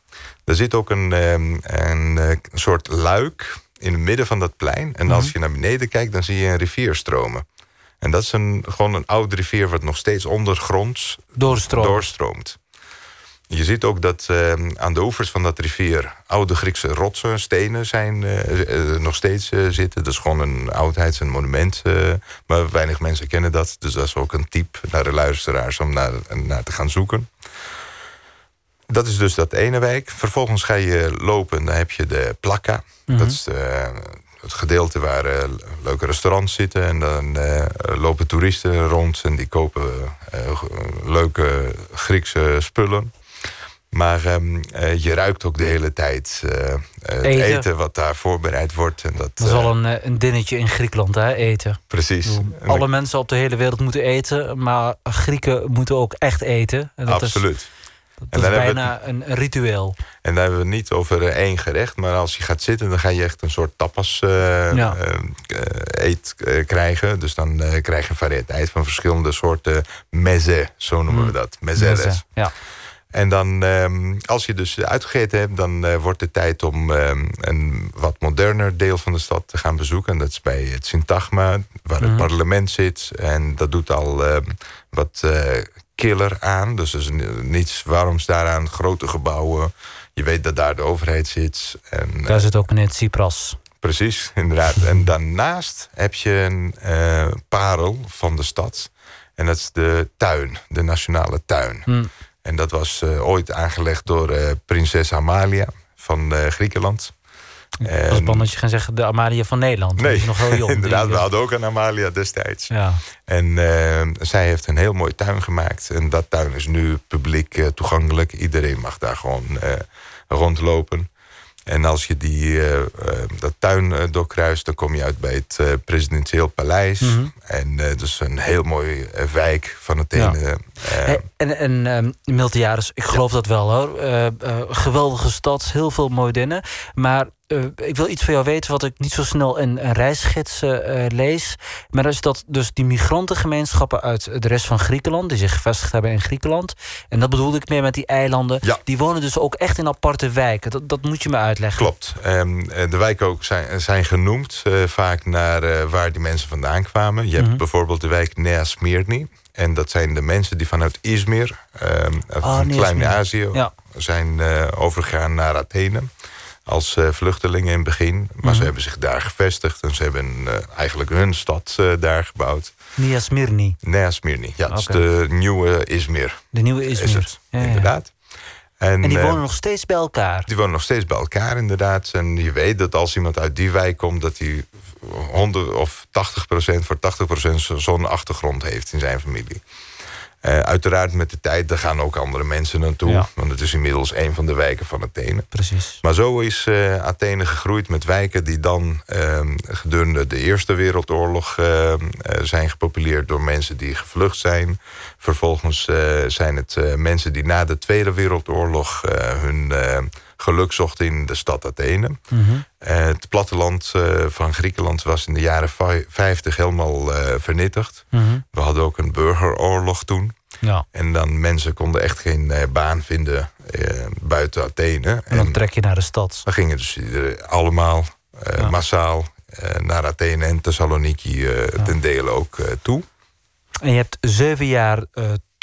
Speaker 6: Er zit ook een, ehm, een, eh, soort luik in het midden van dat plein. En als je naar beneden kijkt, dan zie je een rivier stromen. En dat is een, gewoon een oude rivier wat nog steeds ondergronds
Speaker 5: Doorstroom.
Speaker 6: doorstroomt. Je ziet ook dat eh, aan de oevers van dat rivier oude Griekse rotsen, stenen zijn, eh, eh, nog steeds eh, zitten. Dat is gewoon een oudheids- en monument. maar weinig mensen kennen dat. Dus dat is ook een tip naar de luisteraars om naar, naar te gaan zoeken. Dat is dus dat ene wijk. Vervolgens ga je lopen, dan heb je de Plakka. Dat is de, het gedeelte waar leuke restaurants zitten. En dan lopen toeristen rond en die kopen leuke Griekse spullen. Maar ehm, eh, je ruikt ook de hele tijd eh, eh, het
Speaker 5: Eten.
Speaker 6: eten. wat daar voorbereid wordt. En dat,
Speaker 5: Dat is wel een, een dinnetje in Griekenland, hè, eten.
Speaker 6: precies.
Speaker 5: Bedoel, Alle mensen op de hele wereld moeten eten, maar Grieken moeten ook echt eten. En dat
Speaker 6: absoluut.
Speaker 5: Is, dat
Speaker 6: En
Speaker 5: is
Speaker 6: we
Speaker 5: bijna een, ritueel.
Speaker 6: En daar hebben we het niet over één gerecht. Maar als je gaat zitten, dan ga je echt een soort tapas
Speaker 5: Ja.
Speaker 6: eet eh, krijgen. Dus dan krijg je een variëteit van verschillende soorten meze. Zo noemen we dat. Mezeres.
Speaker 5: Ja.
Speaker 6: En dan, ehm, als je dus uitgegeten hebt, dan eh, wordt het tijd om ehm, een wat moderner deel van de stad te gaan bezoeken. En dat is bij het Syntagma, waar het
Speaker 5: Mhm.
Speaker 6: parlement zit. En dat doet al ehm, wat eh, killer aan. Dus er is ni- niets waaroms daaraan grote gebouwen. Je weet dat daar de overheid zit. En,
Speaker 5: Daar zit ook meneer Tsipras.
Speaker 6: Precies, inderdaad. En daarnaast heb je een eh, parel van de stad. En dat is de tuin, de nationale tuin.
Speaker 5: Hm.
Speaker 6: En dat was eh, ooit aangelegd door eh, prinses Amalia van eh, Griekenland.
Speaker 5: Dat is
Speaker 6: En-
Speaker 5: dat je gaat zeggen de Amalia van Nederland.
Speaker 6: Nee,
Speaker 5: is nog heel jong. [LAUGHS]
Speaker 6: inderdaad, we hadden ook een Amalia destijds.
Speaker 5: Ja.
Speaker 6: En zij heeft een heel mooi tuin gemaakt. En dat tuin is nu publiek toegankelijk. Iedereen mag daar gewoon rondlopen. En als je die, eh, dat tuin eh, doorkruist, dan kom je uit bij het eh, presidentieel paleis.
Speaker 5: Mhm.
Speaker 6: En dat is een heel mooi eh, wijk van Athene. Eh,
Speaker 5: Hey, en en ehm Miltiades, ik geloof dat wel hoor. Geweldige stad, heel veel mooie dingen. Maar eh, ik wil iets van jou weten wat ik niet zo snel in, een reisgidsen eh, lees. Maar dat is dat dus die migrantengemeenschappen uit de rest van Griekenland... die zich gevestigd hebben in Griekenland... en dat bedoelde ik meer met die eilanden...
Speaker 6: Ja.
Speaker 5: die wonen dus ook echt in aparte wijken. Dat, dat moet je me uitleggen.
Speaker 6: Klopt. Ehm, eh, de wijken ook zijn, zijn genoemd vaak naar waar die mensen vandaan kwamen. Je
Speaker 5: Mhm.
Speaker 6: hebt bijvoorbeeld de wijk Nea Smyrni. En dat zijn de mensen die vanuit Izmir, ehm,
Speaker 5: Ah,
Speaker 6: van
Speaker 5: Nea
Speaker 6: Klein-Azië.
Speaker 5: Ja.
Speaker 6: zijn overgegaan naar Athene. Als eh, vluchtelingen in het begin. Maar
Speaker 5: Mhm.
Speaker 6: ze hebben zich daar gevestigd. En ze hebben eh, eigenlijk hun stad eh, daar gebouwd.
Speaker 5: Nia Smyrni.
Speaker 6: Ja, dat is
Speaker 5: Oké.
Speaker 6: de nieuwe Izmir.
Speaker 5: de nieuwe Izmir.
Speaker 6: Is het,
Speaker 5: Ja, ja.
Speaker 6: inderdaad.
Speaker 5: En die
Speaker 6: eh,
Speaker 5: wonen nog steeds bij elkaar.
Speaker 6: die wonen nog steeds bij elkaar, inderdaad. En je weet dat als iemand uit die wijk komt, dat hij 100 of 80 procent voor 80 procent zo'n achtergrond heeft in zijn familie. Eh, uiteraard met de tijd, daar gaan ook andere mensen naartoe.
Speaker 5: Ja.
Speaker 6: Want het is inmiddels een van de wijken van Athene.
Speaker 5: Precies.
Speaker 6: Maar zo is eh, Athene gegroeid met wijken die dan ehm, gedurende de Eerste Wereldoorlog eh, zijn gepopuleerd door mensen die gevlucht zijn. Vervolgens zijn het mensen die na de Tweede Wereldoorlog hun geluk zochten in de stad Athene.
Speaker 5: Mhm.
Speaker 6: Het platteland eh, van Griekenland was in de jaren vij- 50 helemaal eh, vernietigd.
Speaker 5: Mhm.
Speaker 6: We hadden ook een burgeroorlog toen.
Speaker 5: Ja.
Speaker 6: En dan mensen konden echt geen eh, baan vinden buiten Athene.
Speaker 5: En dan trek je naar de stad.
Speaker 6: Dan gingen dus allemaal
Speaker 5: Ja.
Speaker 6: massaal naar Athene en Thessaloniki eh, ten dele ook toe.
Speaker 5: En je hebt zeven jaar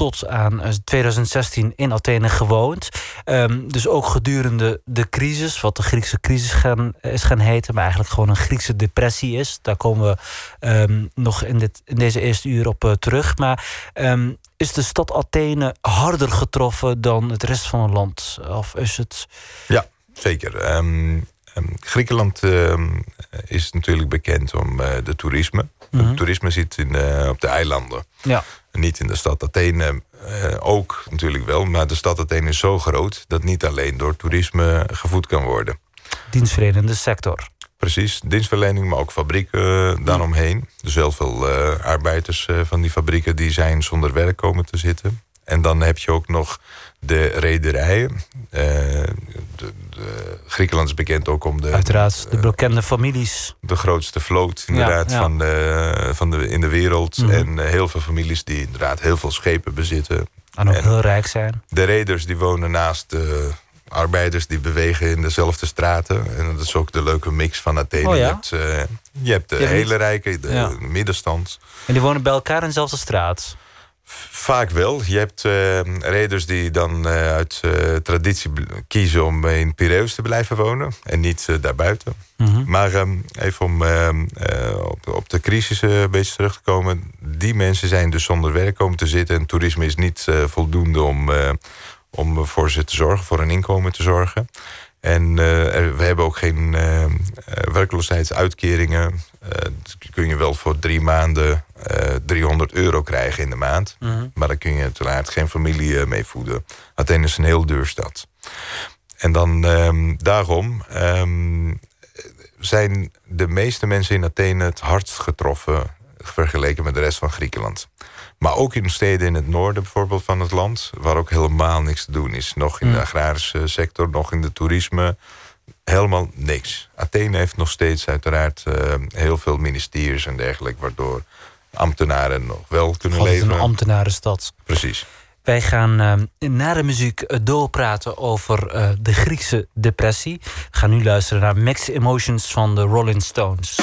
Speaker 5: tot aan eh, 2016 in Athene gewoond. Ehm, dus ook gedurende de crisis, wat de Griekse crisis gaan, is gaan heten, maar eigenlijk gewoon een Griekse depressie is. Daar komen we ehm, nog in, dit, in deze eerste uur op eh, terug. Maar ehm, is de stad Athene harder getroffen dan het rest van het land? Of is het.
Speaker 6: Ja, zeker. Ehm, Griekenland ehm, is natuurlijk bekend om eh, de toerisme.
Speaker 5: Mhm.
Speaker 6: Het toerisme zit in, eh, op de eilanden.
Speaker 5: Ja,
Speaker 6: Niet in de stad Athene eh, ook natuurlijk wel. Maar de stad Athene is zo groot dat niet alleen door toerisme gevoed kan worden.
Speaker 5: dienstverlenende sector.
Speaker 6: Precies, dienstverlening, maar ook fabrieken daaromheen. Dus heel veel arbeiders van die fabrieken die zijn zonder werk komen te zitten. En dan heb je ook nog de rederijen. Eh, de, de- Griekenland is bekend ook om de,
Speaker 5: Uiteraard, de bekende families.
Speaker 6: de grootste vloot inderdaad,
Speaker 5: Ja, ja.
Speaker 6: Van de, van de, in de wereld.
Speaker 5: Mhm.
Speaker 6: En eh, heel veel families die inderdaad heel veel schepen bezitten.
Speaker 5: En ook
Speaker 6: En-
Speaker 5: heel rijk zijn.
Speaker 6: De reders die wonen naast de arbeiders die bewegen in dezelfde straten. En dat is ook de leuke mix van Athene.
Speaker 5: Oh ja?
Speaker 6: je, hebt, eh, je hebt de
Speaker 5: Je
Speaker 6: hele rijke, de
Speaker 5: Ja.
Speaker 6: middenstand.
Speaker 5: En die wonen bij elkaar in dezelfde straat.
Speaker 6: Vaak wel. Je hebt eh reders die dan eh, uit eh, traditie kiezen om in Piraeus te blijven wonen. En niet daarbuiten.
Speaker 5: Mhm.
Speaker 6: Maar ehm, even om ehm, eh, op, op de crisis een beetje terug te komen. Die mensen zijn dus zonder werk komen te zitten. En toerisme is niet voldoende om, om voor ze te zorgen, voor een inkomen te zorgen. En eh, er- we hebben ook geen eh, eh, werkloosheidsuitkeringen. Kun je wel voor drie maanden eh 300 euro krijgen in de maand.
Speaker 5: Mhm.
Speaker 6: Maar dan kun je uiteraard geen familie mee voeden. Athene is een heel duur stad. En dan ehm, daarom ehm, zijn de meeste mensen in Athene het hardst getroffen vergeleken met de rest van Griekenland. Maar ook in steden in het noorden bijvoorbeeld van het land, waar ook helemaal niks te doen is. Nog in de
Speaker 5: Mm.
Speaker 6: agrarische sector, nog in de toerisme. Helemaal niks. Athene heeft nog steeds uiteraard eh, heel veel ministeries en dergelijke, waardoor ambtenaren nog wel kunnen
Speaker 5: Altijd een
Speaker 6: leven.
Speaker 5: ambtenarenstad.
Speaker 6: Precies.
Speaker 5: Wij gaan eh, na de muziek eh, doorpraten over de Griekse depressie. We gaan nu luisteren naar Mixed Emotions van de Rolling Stones.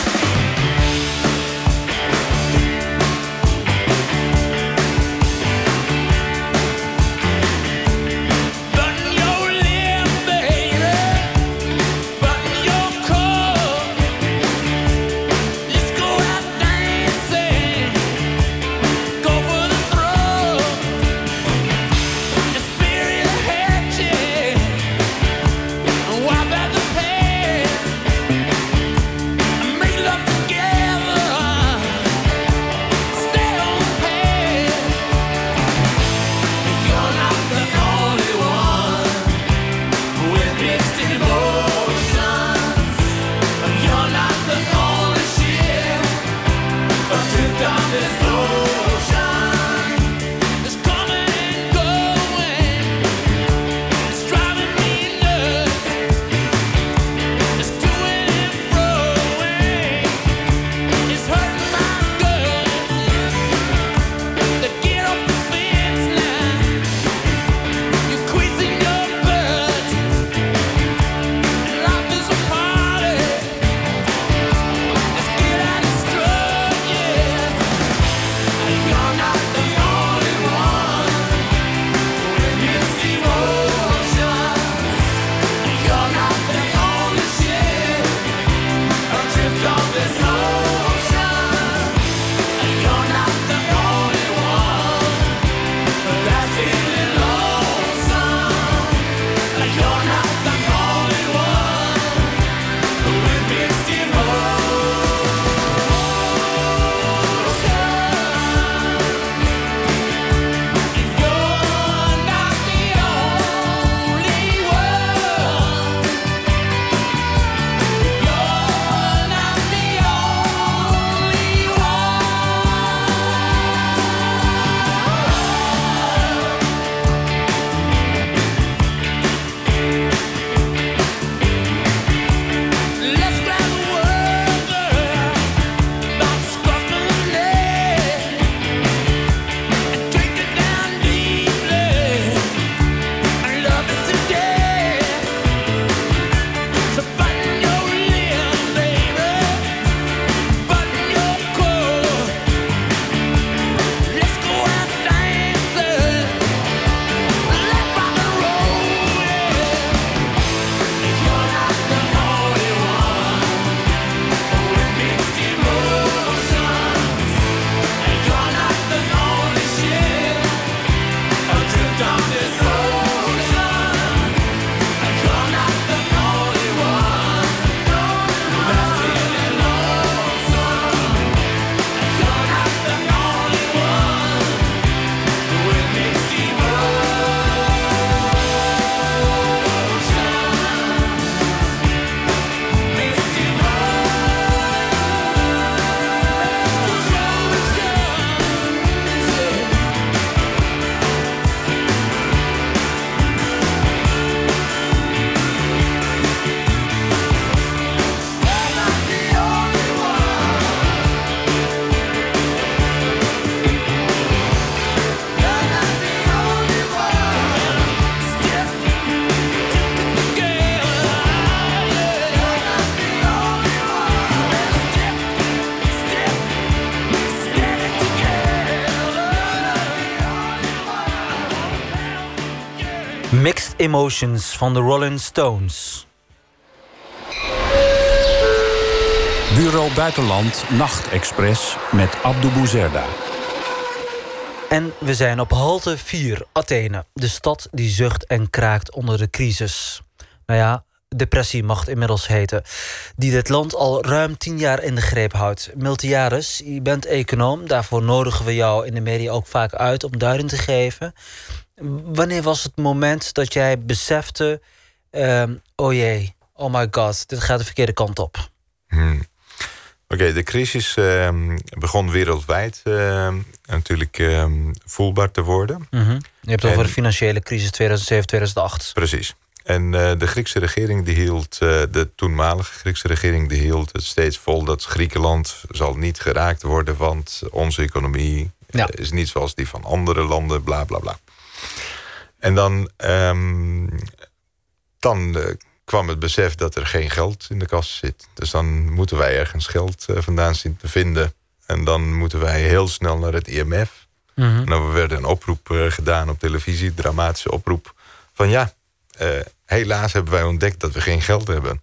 Speaker 5: Emotions van de Rolling Stones.
Speaker 2: Bureau Buitenland Nachtexpress met Abdou Bouzerda.
Speaker 5: En we zijn op halte 4, Athene. De stad die zucht en kraakt onder de crisis. Nou ja, depressie mag het inmiddels heten. Die dit land al ruim tien jaar in de greep houdt. Miltiaris, je bent econoom. Daarvoor nodigen we jou in de media ook vaak uit om duiding te geven. Wanneer was het moment dat jij besefte... ehm, oh jee, oh my god, dit gaat de verkeerde kant op?
Speaker 6: Hmm. Oké, de crisis ehm, begon wereldwijd ehm, natuurlijk voelbaar te worden.
Speaker 5: Mhm. Je hebt het over de financiële crisis 2007-2008.
Speaker 6: Precies. En eh, de Griekse regering, die hield, eh, de toenmalige Griekse regering, die hield het steeds vol dat Griekenland zal niet geraakt worden, want onze economie eh,
Speaker 5: Ja.
Speaker 6: is niet zoals die van andere landen, bla bla bla. En dan, ehm, dan eh, kwam het besef dat er geen geld in de kas zit. Dus dan moeten wij ergens geld eh, vandaan zien te vinden. En dan moeten wij heel snel naar het IMF.
Speaker 5: Mhm.
Speaker 6: En dan werd een oproep eh, gedaan op televisie, dramatische oproep. Van ja, helaas hebben wij ontdekt dat we geen geld hebben.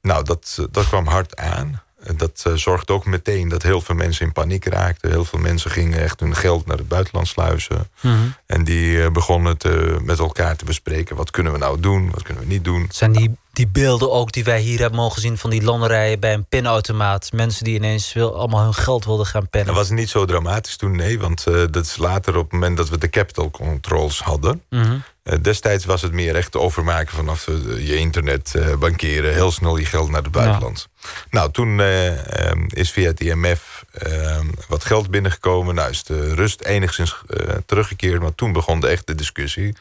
Speaker 6: Nou, dat, dat kwam hard aan. Dat eh, zorgde ook meteen dat heel veel mensen in paniek raakten. Heel veel mensen gingen echt hun geld naar het buitenland sluizen.
Speaker 5: Mhm.
Speaker 6: En die eh, begonnen te, met elkaar te bespreken... wat kunnen we nou doen, wat kunnen we niet doen.
Speaker 5: Zijn die, die beelden ook die wij hier hebben mogen zien... van die landerijen bij een pinautomaat? Mensen die ineens wil, allemaal hun geld wilden gaan pennen.
Speaker 6: Dat was niet zo dramatisch toen, nee. Want eh, dat is later op het moment dat we de capital controls hadden...
Speaker 5: Mhm.
Speaker 6: Destijds was het meer echt overmaken vanaf eh, je internet eh, bankeren, heel snel je geld naar het buitenland. Nou, toen eh, ehm, is via het IMF ehm, wat geld binnengekomen. Nou is de rust enigszins eh, teruggekeerd, maar toen begon de echte discussie.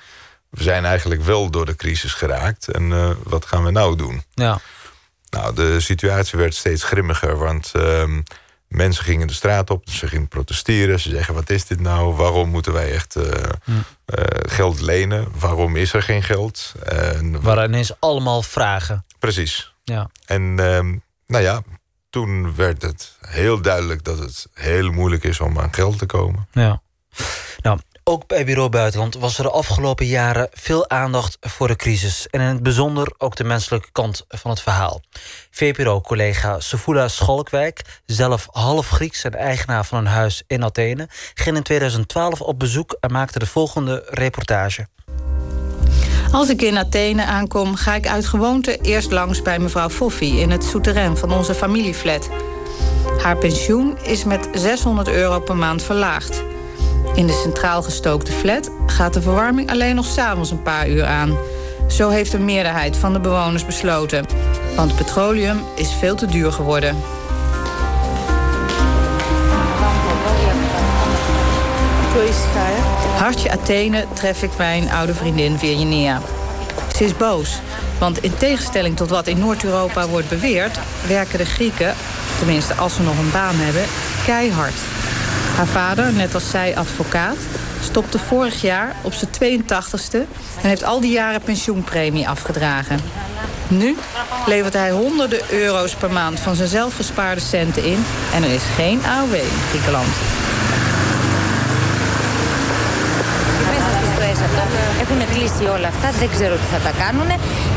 Speaker 6: We zijn eigenlijk wel door de crisis geraakt en eh, wat gaan we nou doen?
Speaker 5: Ja.
Speaker 6: Nou, de situatie werd steeds grimmiger, want ehm, mensen gingen de straat op, ze gingen protesteren. Ze zeggen, wat is dit nou? Waarom moeten wij echt eh, eh, geld lenen? Waarom is er geen geld? En,
Speaker 5: waren ineens allemaal vragen.
Speaker 6: Precies.
Speaker 5: Ja.
Speaker 6: En ehm, nou ja, toen werd het heel duidelijk dat het heel moeilijk is om aan geld te komen.
Speaker 5: Ja. Nou, ook bij Bureau Buitenland was er de afgelopen jaren veel aandacht voor de crisis. En in het bijzonder ook de menselijke kant van het verhaal. VPRO-collega Sofula Schalkwijk, zelf half Grieks en eigenaar van een huis in Athene, ging in 2012 op bezoek en maakte de volgende reportage.
Speaker 1: Als ik in Athene aankom, ga ik uit gewoonte eerst langs bij mevrouw Foffi in het souterrain van onze familieflat. Haar pensioen is met 600 euro per maand verlaagd. In de centraal gestookte flat gaat de verwarming alleen nog s'avonds een paar uur aan. Zo heeft een meerderheid van de bewoners besloten. Want petroleum is veel te duur geworden. Hartje Athene tref ik mijn oude vriendin Virginia. Ze is boos, want in tegenstelling tot wat in Noord-Europa wordt beweerd... werken de Grieken, tenminste als ze nog een baan hebben, keihard. Haar vader, net als zij advocaat, stopte vorig jaar op zijn 82ste... en heeft al die jaren pensioenpremie afgedragen. Nu levert hij honderden euro's per maand van zijn zelfgespaarde centen in... en er is geen AOW in Griekenland.
Speaker 8: Έχουν κλείσει όλα αυτά, δεν ξέρω τι θα τα κάνουν.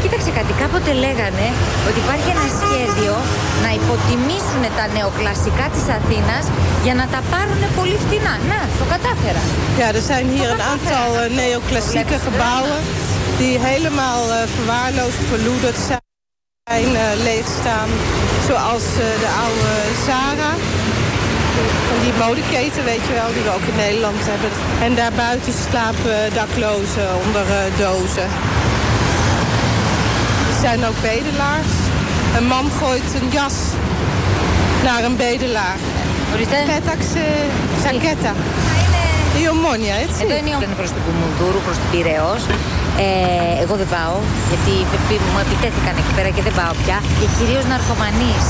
Speaker 8: Κοίταξε κάτι, κάποτε λέγανε ότι υπάρχει ένα σχέδιο να υποτιμήσουν τα νεοκλασικά της Αθήνας για να τα πάρουν πολύ φτηνά. Να, το κατάφερα.
Speaker 9: Ja, er zijn hier een aantal eh, neoclassieke gebouwen die helemaal eh, verwaarloosd, verloederd zijn, eh, leegstaan. Zoals eh, de oude Zara. Van die modeketen, weet je wel, die we ook in Nederland hebben. En daarbuiten slapen daklozen onder eh, dozen. Er zijn ook bedelaars. Een man gooit een jas naar een bedelaar.
Speaker 8: Ορίστε.
Speaker 9: Πέταξε ζακέτα. Η ομόνια, έτσι.
Speaker 8: Εδώ είναι η είναι προς την Κουμουνδούρου, προς την Πειραιώς. Ε, εγώ δεν πάω, γιατί μου επιτέθηκαν εκεί πέρα και δεν πάω πια. Και κυρίως ναρκωμανείς.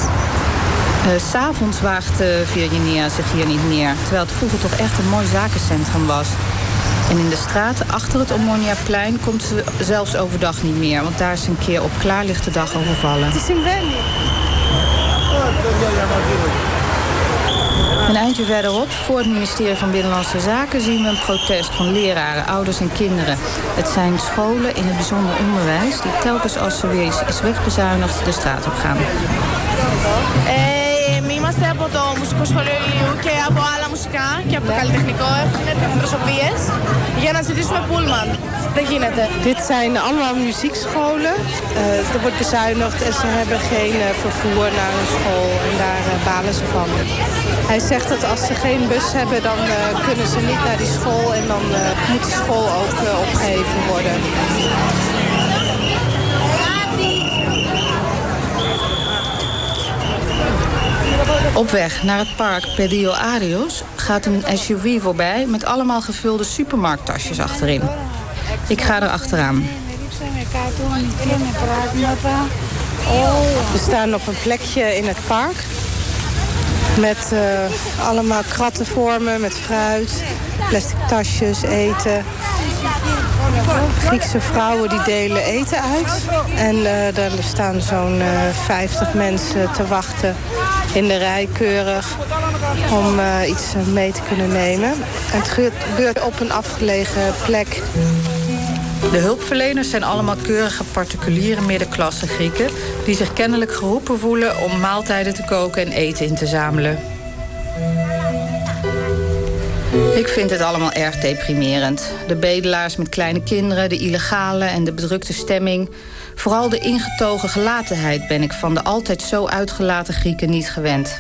Speaker 1: Eh, s'avonds waagt uh, Virginia zich hier niet meer. Terwijl het vroeger toch echt een mooi zakencentrum was. En in de straten achter het Omoniaplein komt ze zelfs overdag niet meer. Want daar is een keer op klaarlichte dag overvallen.
Speaker 9: Het is in Benny.
Speaker 1: Een eindje verderop, voor het ministerie van Binnenlandse Zaken... zien we een protest van leraren, ouders en kinderen. Het zijn scholen in het bijzonder onderwijs... die telkens als ze weer is wegbezuinigd de straat op gaan.
Speaker 10: Eh, είμαστε από το Μουσικό Σχολείο Ηλίου και από άλλα μουσικά και από το καλλιτεχνικό. Έχουν έρθει αντιπροσωπείες για να ζητήσουμε πούλμαν. Δεν γίνεται.
Speaker 9: Dit zijn allemaal muziekscholen. Uh, er wordt bezuinigd en ze hebben geen uh, vervoer naar hun school. En daar uh, balen ze van. Hij zegt dat als ze geen bus hebben, dan kunnen ze niet naar die school. En dan moet die school ook opgeheven worden. Op weg naar het park Pedio Arios gaat een SUV voorbij... met allemaal gevulde supermarkttasjes achterin. Ik ga er achteraan. We staan op een plekje in het park. Met uh, allemaal krattenvormen met fruit, plastic tasjes, eten. Griekse vrouwen die delen eten uit. En uh, daar staan zo'n uh, 50 mensen te wachten in de rij keurig om uh, iets mee te kunnen nemen. En het gebeurt op een afgelegen plek. De hulpverleners zijn allemaal keurige particuliere middenklasse Grieken... die zich kennelijk geroepen voelen om maaltijden te koken en eten in te zamelen. Ik vind het allemaal erg deprimerend. De bedelaars met kleine kinderen, de illegale en de bedrukte stemming. Vooral de ingetogen gelatenheid ben ik van de altijd zo uitgelaten Grieken niet gewend.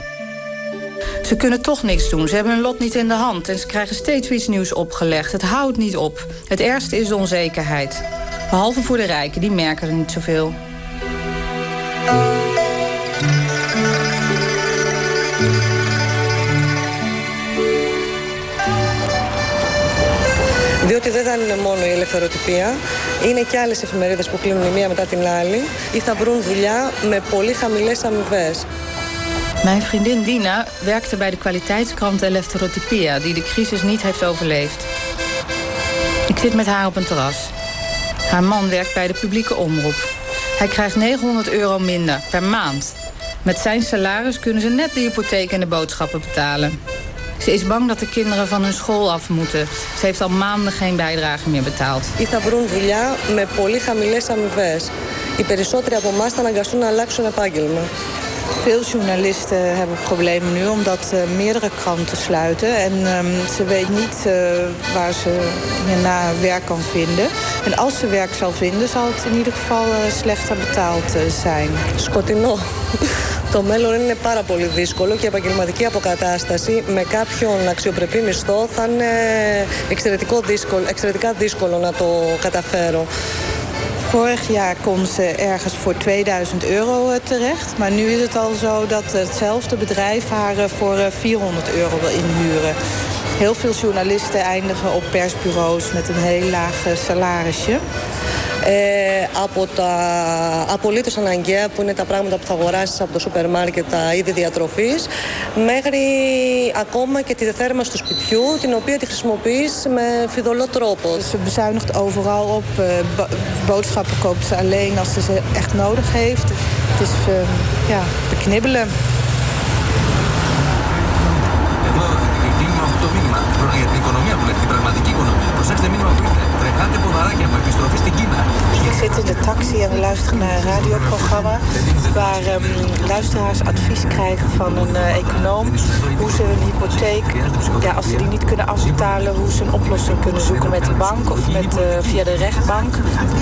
Speaker 9: Ze kunnen toch niks doen. Ze hebben hun lot niet in de hand en ze krijgen steeds iets nieuws opgelegd. Het houdt niet op. Het ergste is de onzekerheid. Behalve voor de rijken, die merken er niet zoveel.
Speaker 11: Διότι δεν θα είναι μόνο η ελευθεροτυπία, είναι και άλλες εφημερίδες που κλείνουν η μία μετά την άλλη ή θα βρουν δουλειά με πολύ χαμηλές αμοιβέ.
Speaker 1: Mijn vriendin Dina werkte bij de kwaliteitskrant Eleftherotypia... die de crisis niet heeft overleefd. Ik zit met haar op een terras. Haar man werkt bij de publieke omroep. Hij krijgt 900 euro minder per maand. Met zijn salaris kunnen ze net de hypotheek en de boodschappen betalen. Ze is bang dat de kinderen van hun school af moeten. Ze heeft al maanden geen bijdrage meer betaald.
Speaker 11: Ή θα βρουν δουλειά με πολύ χαμηλές αμοιβέ. Οι περισσότεροι από εμά θα anagasun να αλλάξουν επάγγελμα.
Speaker 9: Veel journalisten hebben problemen nu omdat uh, meerdere kranten sluiten. En um, ze weet niet uh, waar ze hierna werk kan vinden. En als ze werk zal vinden, zal het in ieder geval uh, slechter betaald zijn.
Speaker 11: Σκοτεινό. [LAUGHS] Το μέλλον είναι πάρα πολύ δύσκολο και η επαγγελματική αποκατάσταση με κάποιον αξιοπρεπή μισθό θα είναι εξαιρετικό δύσκολο, εξαιρετικά δύσκολο να το καταφέρω.
Speaker 9: Vorig jaar kon ze ergens voor 2000 euro terecht. Maar nu is het al zo dat hetzelfde bedrijf haar voor 400 euro wil inhuren. Heel veel journalisten eindigen op persbureaus met een heel laag salarisje.
Speaker 11: Ε, από τα απολύτως αναγκαία που είναι τα πράγματα που θα αγοράσεις από το σούπερ μάρκετ, τα είδη διατροφής, μέχρι ακόμα και τη δεθέρμανση του σπιτιού, την οποία τη χρησιμοποιείς με φιδωλό τρόπο.
Speaker 9: Ze bezuinigt overal op. Boodschappen koopt ze alleen als ze ze echt nodig heeft. Het is uh, ja, beknibbelen. In de taxi en we luisteren naar een radioprogramma waar um, luisteraars advies krijgen van een uh, econoom hoe ze hun hypotheek, ja, als ze die niet kunnen afbetalen, hoe ze een oplossing kunnen zoeken met de bank of met, uh, via de rechtbank.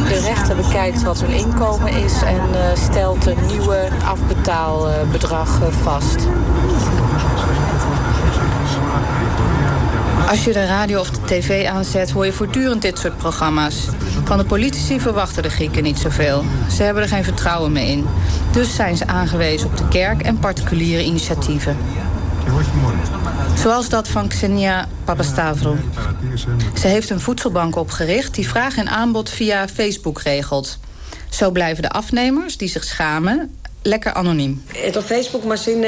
Speaker 9: De rechter bekijkt wat hun inkomen is en uh, stelt een nieuwe afbetaalbedrag vast. Als je de radio of de tv aanzet, hoor je voortdurend dit soort programma's. Van de politici verwachten de Grieken niet zoveel. Ze hebben er geen vertrouwen meer in. Dus zijn ze aangewezen op de kerk en particuliere initiatieven. Zoals dat van Xenia Papastavrou. Ze heeft een voedselbank opgericht die vraag en aanbod via Facebook regelt. Zo blijven de afnemers die zich schamen lekker anoniem.
Speaker 11: Το Facebook μας είναι,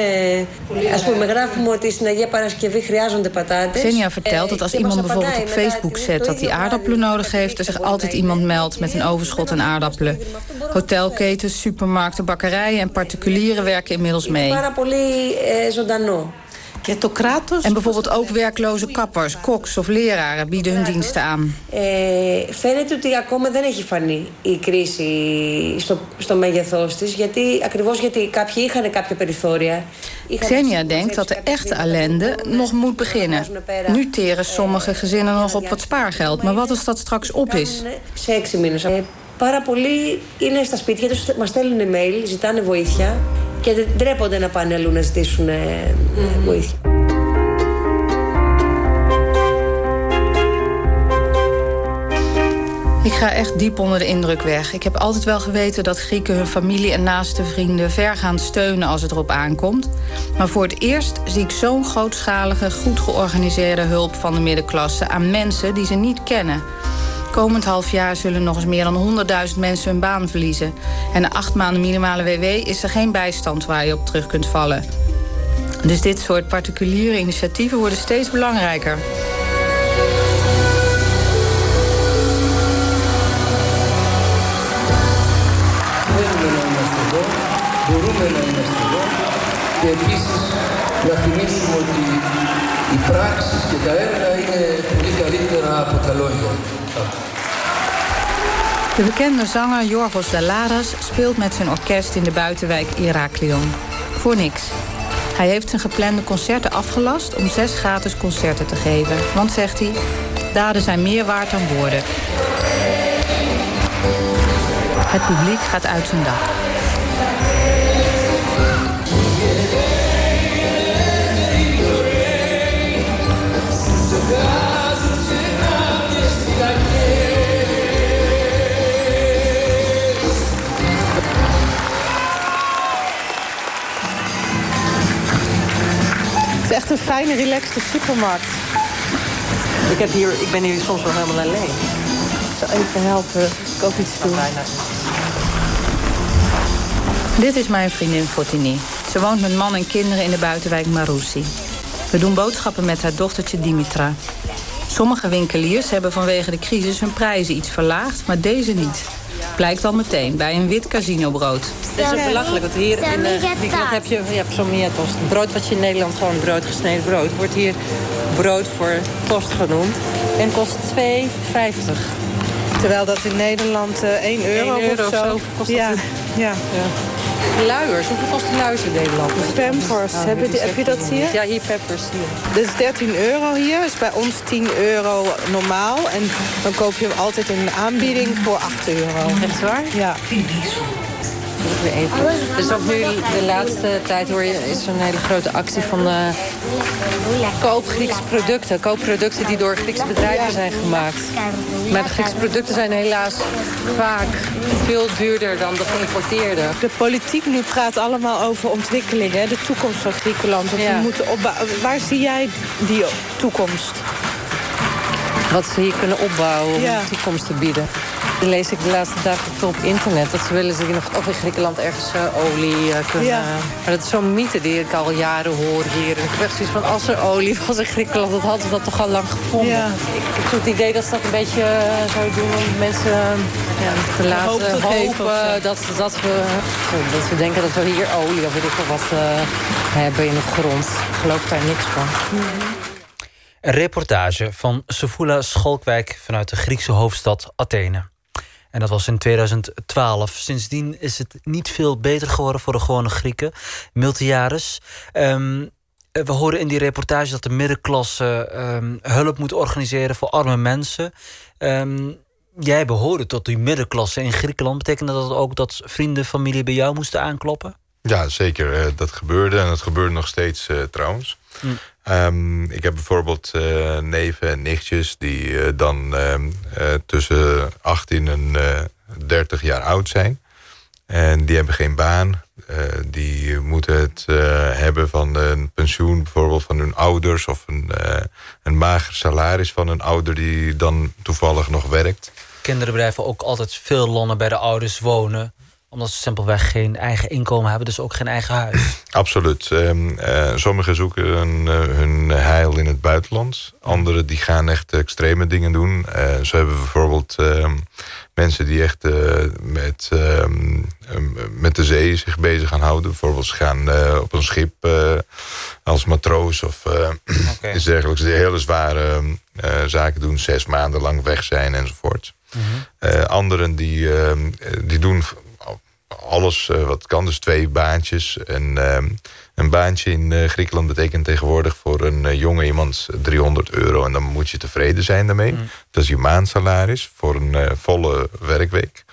Speaker 11: ας πούμε, γράφουμε ότι στην Αγία Παρασκευή χρειάζονται πατάτες.
Speaker 1: Xenia vertelt dat als iemand bijvoorbeeld op Facebook zet dat hij aardappelen nodig heeft, er zich altijd iemand meldt met een overschot aan aardappelen. Hotelketens, supermarkten, bakkerijen en particulieren werken inmiddels mee.
Speaker 11: Πάρα πολύ ζωντανό.
Speaker 1: En bijvoorbeeld ook werkloze kappers, koks of leraren bieden hun diensten aan.
Speaker 12: Ε, φαίνεται ότι ακόμα δεν έχει φανεί η κρίση στο, στο μέγεθός της, γιατί, ακριβώς γιατί κάποιοι είχαν κάποια περιθώρια.
Speaker 1: Xenia denkt dat de echte ellende nog moet beginnen. Nu teren sommige gezinnen nog op wat spaargeld. Maar wat als dat straks op is?
Speaker 12: Σε έξι μήνες. Ε, πάρα πολλοί είναι στα σπίτια τους, μας στέλνουν email, ζητάνε βοήθεια και δεν ντρέπονται να πάνε αλλού να ζητήσουν ε, βοήθεια.
Speaker 1: Ik ga echt diep onder de indruk weg. Ik heb altijd wel geweten dat Grieken hun familie en naaste vrienden ver gaan steunen als het erop aankomt. Maar voor het eerst zie ik zo'n grootschalige, goed georganiseerde hulp van de middenklasse aan mensen die ze niet kennen. Komend half jaar zullen nog eens meer dan 100.000 mensen hun baan verliezen. En na acht maanden minimale WW is er geen bijstand waar je op terug kunt vallen. Dus dit soort particuliere initiatieven worden steeds belangrijker.
Speaker 13: Θέλουμε να είμαστε εδώ, μπορούμε να είμαστε εδώ και επίσης να θυμίσουμε ότι οι πράξεις και τα έργα είναι πολύ καλύτερα από τα λόγια.
Speaker 1: De bekende zanger Jorgos Dalaras speelt met zijn orkest in de buitenwijk Iraklion. Voor niks. Hij heeft zijn geplande concerten afgelast om zes gratis concerten te geven. Want, zegt hij, daden zijn meer waard dan woorden. Het publiek gaat uit zijn dak.
Speaker 9: Het is echt een fijne, relaxte supermarkt.
Speaker 14: Ik, heb hier, ik ben hier soms wel helemaal alleen.
Speaker 9: Ik zal even helpen. Ik ook iets doen.
Speaker 1: Dit is mijn vriendin Fotini. Ze woont met man en kinderen in de buitenwijk Maroussi. We doen boodschappen met haar dochtertje Dimitra. Sommige winkeliers hebben vanwege de crisis hun prijzen iets verlaagd, maar deze niet. Blijkt al meteen bij een wit casinobrood.
Speaker 14: Het is ook belachelijk, want hier in Griekenland heb je, je hebt sommiatos. Brood wat je in Nederland gewoon brood, gesneden brood, wordt hier brood voor tost genoemd. En kost 2,50.
Speaker 9: Terwijl dat in Nederland uh, 1 euro,
Speaker 14: 1 euro
Speaker 9: of zo.
Speaker 14: zo kost
Speaker 9: ja.
Speaker 14: het.
Speaker 9: ja.
Speaker 14: Luiers, hoeveel kost een luiers in Nederland?
Speaker 9: Pampers, heb, je, heb je dat hier?
Speaker 14: Ja, hier peppers. Hier.
Speaker 9: Dit is 13 euro hier, is bij ons 10 euro normaal. En dan koop je hem altijd in een aanbieding voor 8 euro.
Speaker 14: Echt waar?
Speaker 9: Ja.
Speaker 14: Weer even. Dus ook nu de laatste tijd hoor je, is er een hele grote actie van uh, koop Griekse producten. Koop producten die door Griekse bedrijven zijn gemaakt. Maar de Griekse producten zijn helaas vaak veel duurder dan de geïmporteerde.
Speaker 9: De politiek nu praat allemaal over ontwikkelingen, de toekomst van Griekenland. Dat
Speaker 14: Ja.
Speaker 9: we moeten opbouwen. Waar zie jij die toekomst?
Speaker 14: Wat ze hier kunnen opbouwen om
Speaker 9: Ja.
Speaker 14: een toekomst te bieden. Dan lees ik de laatste dagen veel op internet. Dat ze willen zien of, of in Griekenland ergens eh, olie eh, kunnen...
Speaker 9: Ja.
Speaker 14: Maar dat is zo'n mythe die ik al jaren hoor hier. En ik heb echt zoiets van, als er olie was in Griekenland... dat hadden we dat toch al lang gevonden.
Speaker 9: Ja.
Speaker 14: Ik heb het idee dat ze dat een beetje eh, zo doen om mensen ja, te laten
Speaker 9: hoop te
Speaker 14: hopen... dat, dat, we, dat we denken dat we hier olie of weet ik veel wat eh, hebben in de grond. Ik geloof daar niks van.
Speaker 5: Een reportage van Sefula Schalkwijk vanuit de Griekse hoofdstad Athene. En dat was in 2012. Sindsdien is het niet veel beter geworden voor de gewone Grieken. Miltiades. Ehm, we horen in die reportage dat de middenklasse ehm, hulp moet organiseren voor arme mensen. Ehm, jij behoorde tot die middenklasse in Griekenland. Betekende dat ook dat vrienden, familie bij jou moesten aankloppen?
Speaker 6: Ja, zeker. eh, dat gebeurde. En dat gebeurt nog steeds eh, trouwens.
Speaker 5: Hm.
Speaker 6: Ehm, ik heb bijvoorbeeld eh, neven en nichtjes... die eh, dan ehm, eh, tussen 18 en eh 30 jaar oud zijn. En die hebben geen baan. Die moeten het hebben van een pensioen bijvoorbeeld van hun ouders... of een, een mager salaris van een ouder die dan toevallig nog werkt.
Speaker 5: Kinderen blijven ook altijd veel langer bij de ouders wonen. Omdat ze simpelweg geen eigen inkomen hebben. Dus ook geen eigen huis.
Speaker 6: Absoluut. Ehm, eh, sommigen zoeken hun, eh, hun heil in het buitenland. Anderen die gaan echt extreme dingen doen. Eh, zo hebben we bijvoorbeeld ehm, mensen die echt uh, met, ehm, met de zee zich bezig gaan houden. Bijvoorbeeld ze gaan uh, op een schip uh, als matroos of okay. iets dergelijks. Die hele zware zaken doen, zes maanden lang weg zijn enzovoort. -hmm. anderen die, die doen alles wat kan, dus twee baantjes. En ehm, een baantje in Griekenland betekent tegenwoordig voor een jonge iemand 300 euro. En dan moet je tevreden zijn daarmee. Mm. Dat is je maandsalaris voor een volle werkweek.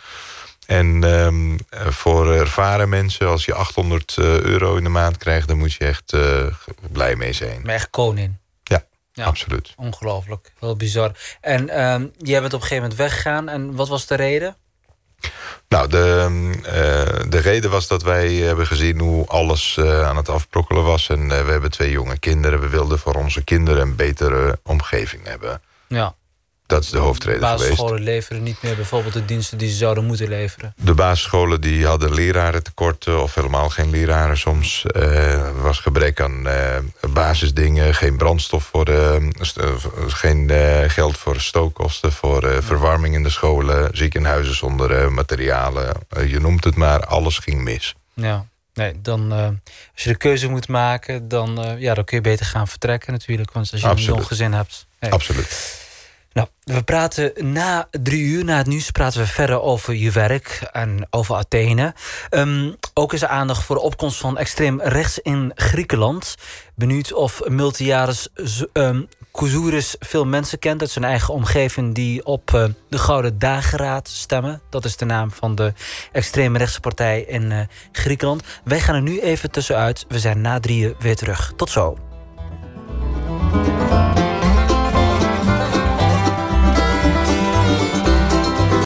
Speaker 6: En um, voor ervaren mensen, als je 800 euro in de maand krijgt... dan moet je echt uh, blij mee zijn.
Speaker 5: Maar echt koning.
Speaker 6: Ja, ja absoluut.
Speaker 5: Ongelooflijk, heel bizar. En um, jij bent op een gegeven moment weggegaan. En wat was de reden?
Speaker 6: Nou, de, uh, de reden was dat wij hebben gezien hoe alles uh, aan het afbrokkelen was. En we hebben twee jonge kinderen. We wilden voor onze kinderen een betere omgeving hebben.
Speaker 5: Ja.
Speaker 6: Dat is de hoofdreden geweest.
Speaker 5: Basisscholen leveren niet meer bijvoorbeeld de diensten die ze zouden moeten leveren.
Speaker 6: De basisscholen die hadden leraren tekorten of helemaal geen leraren soms. Er was gebrek aan basisdingen, geen brandstof voor de, geen geld voor stookkosten, voor verwarming in de scholen, ziekenhuizen zonder materialen. je noemt het maar, alles ging mis.
Speaker 5: Ja. Nee, dan uh, als je de keuze moet maken, dan, uh, ja, dan kun je beter gaan vertrekken natuurlijk. Want als je Absoluut. een jong gezin hebt.
Speaker 6: Hey. Absoluut.
Speaker 5: Nou, we praten na drie uur, na het nieuws, praten we verder over je werk en over Athene. Um, ook is er aandacht voor de opkomst van extreem rechts in Griekenland. Benieuwd of multijaris um, Kouzouris veel mensen kent uit zijn eigen omgeving die op uh, de Gouden Dageraad stemmen. Dat is de naam van de extreme rechtse partij in uh, Griekenland. Wij gaan er nu even tussenuit. We zijn na drieën weer terug. Tot zo.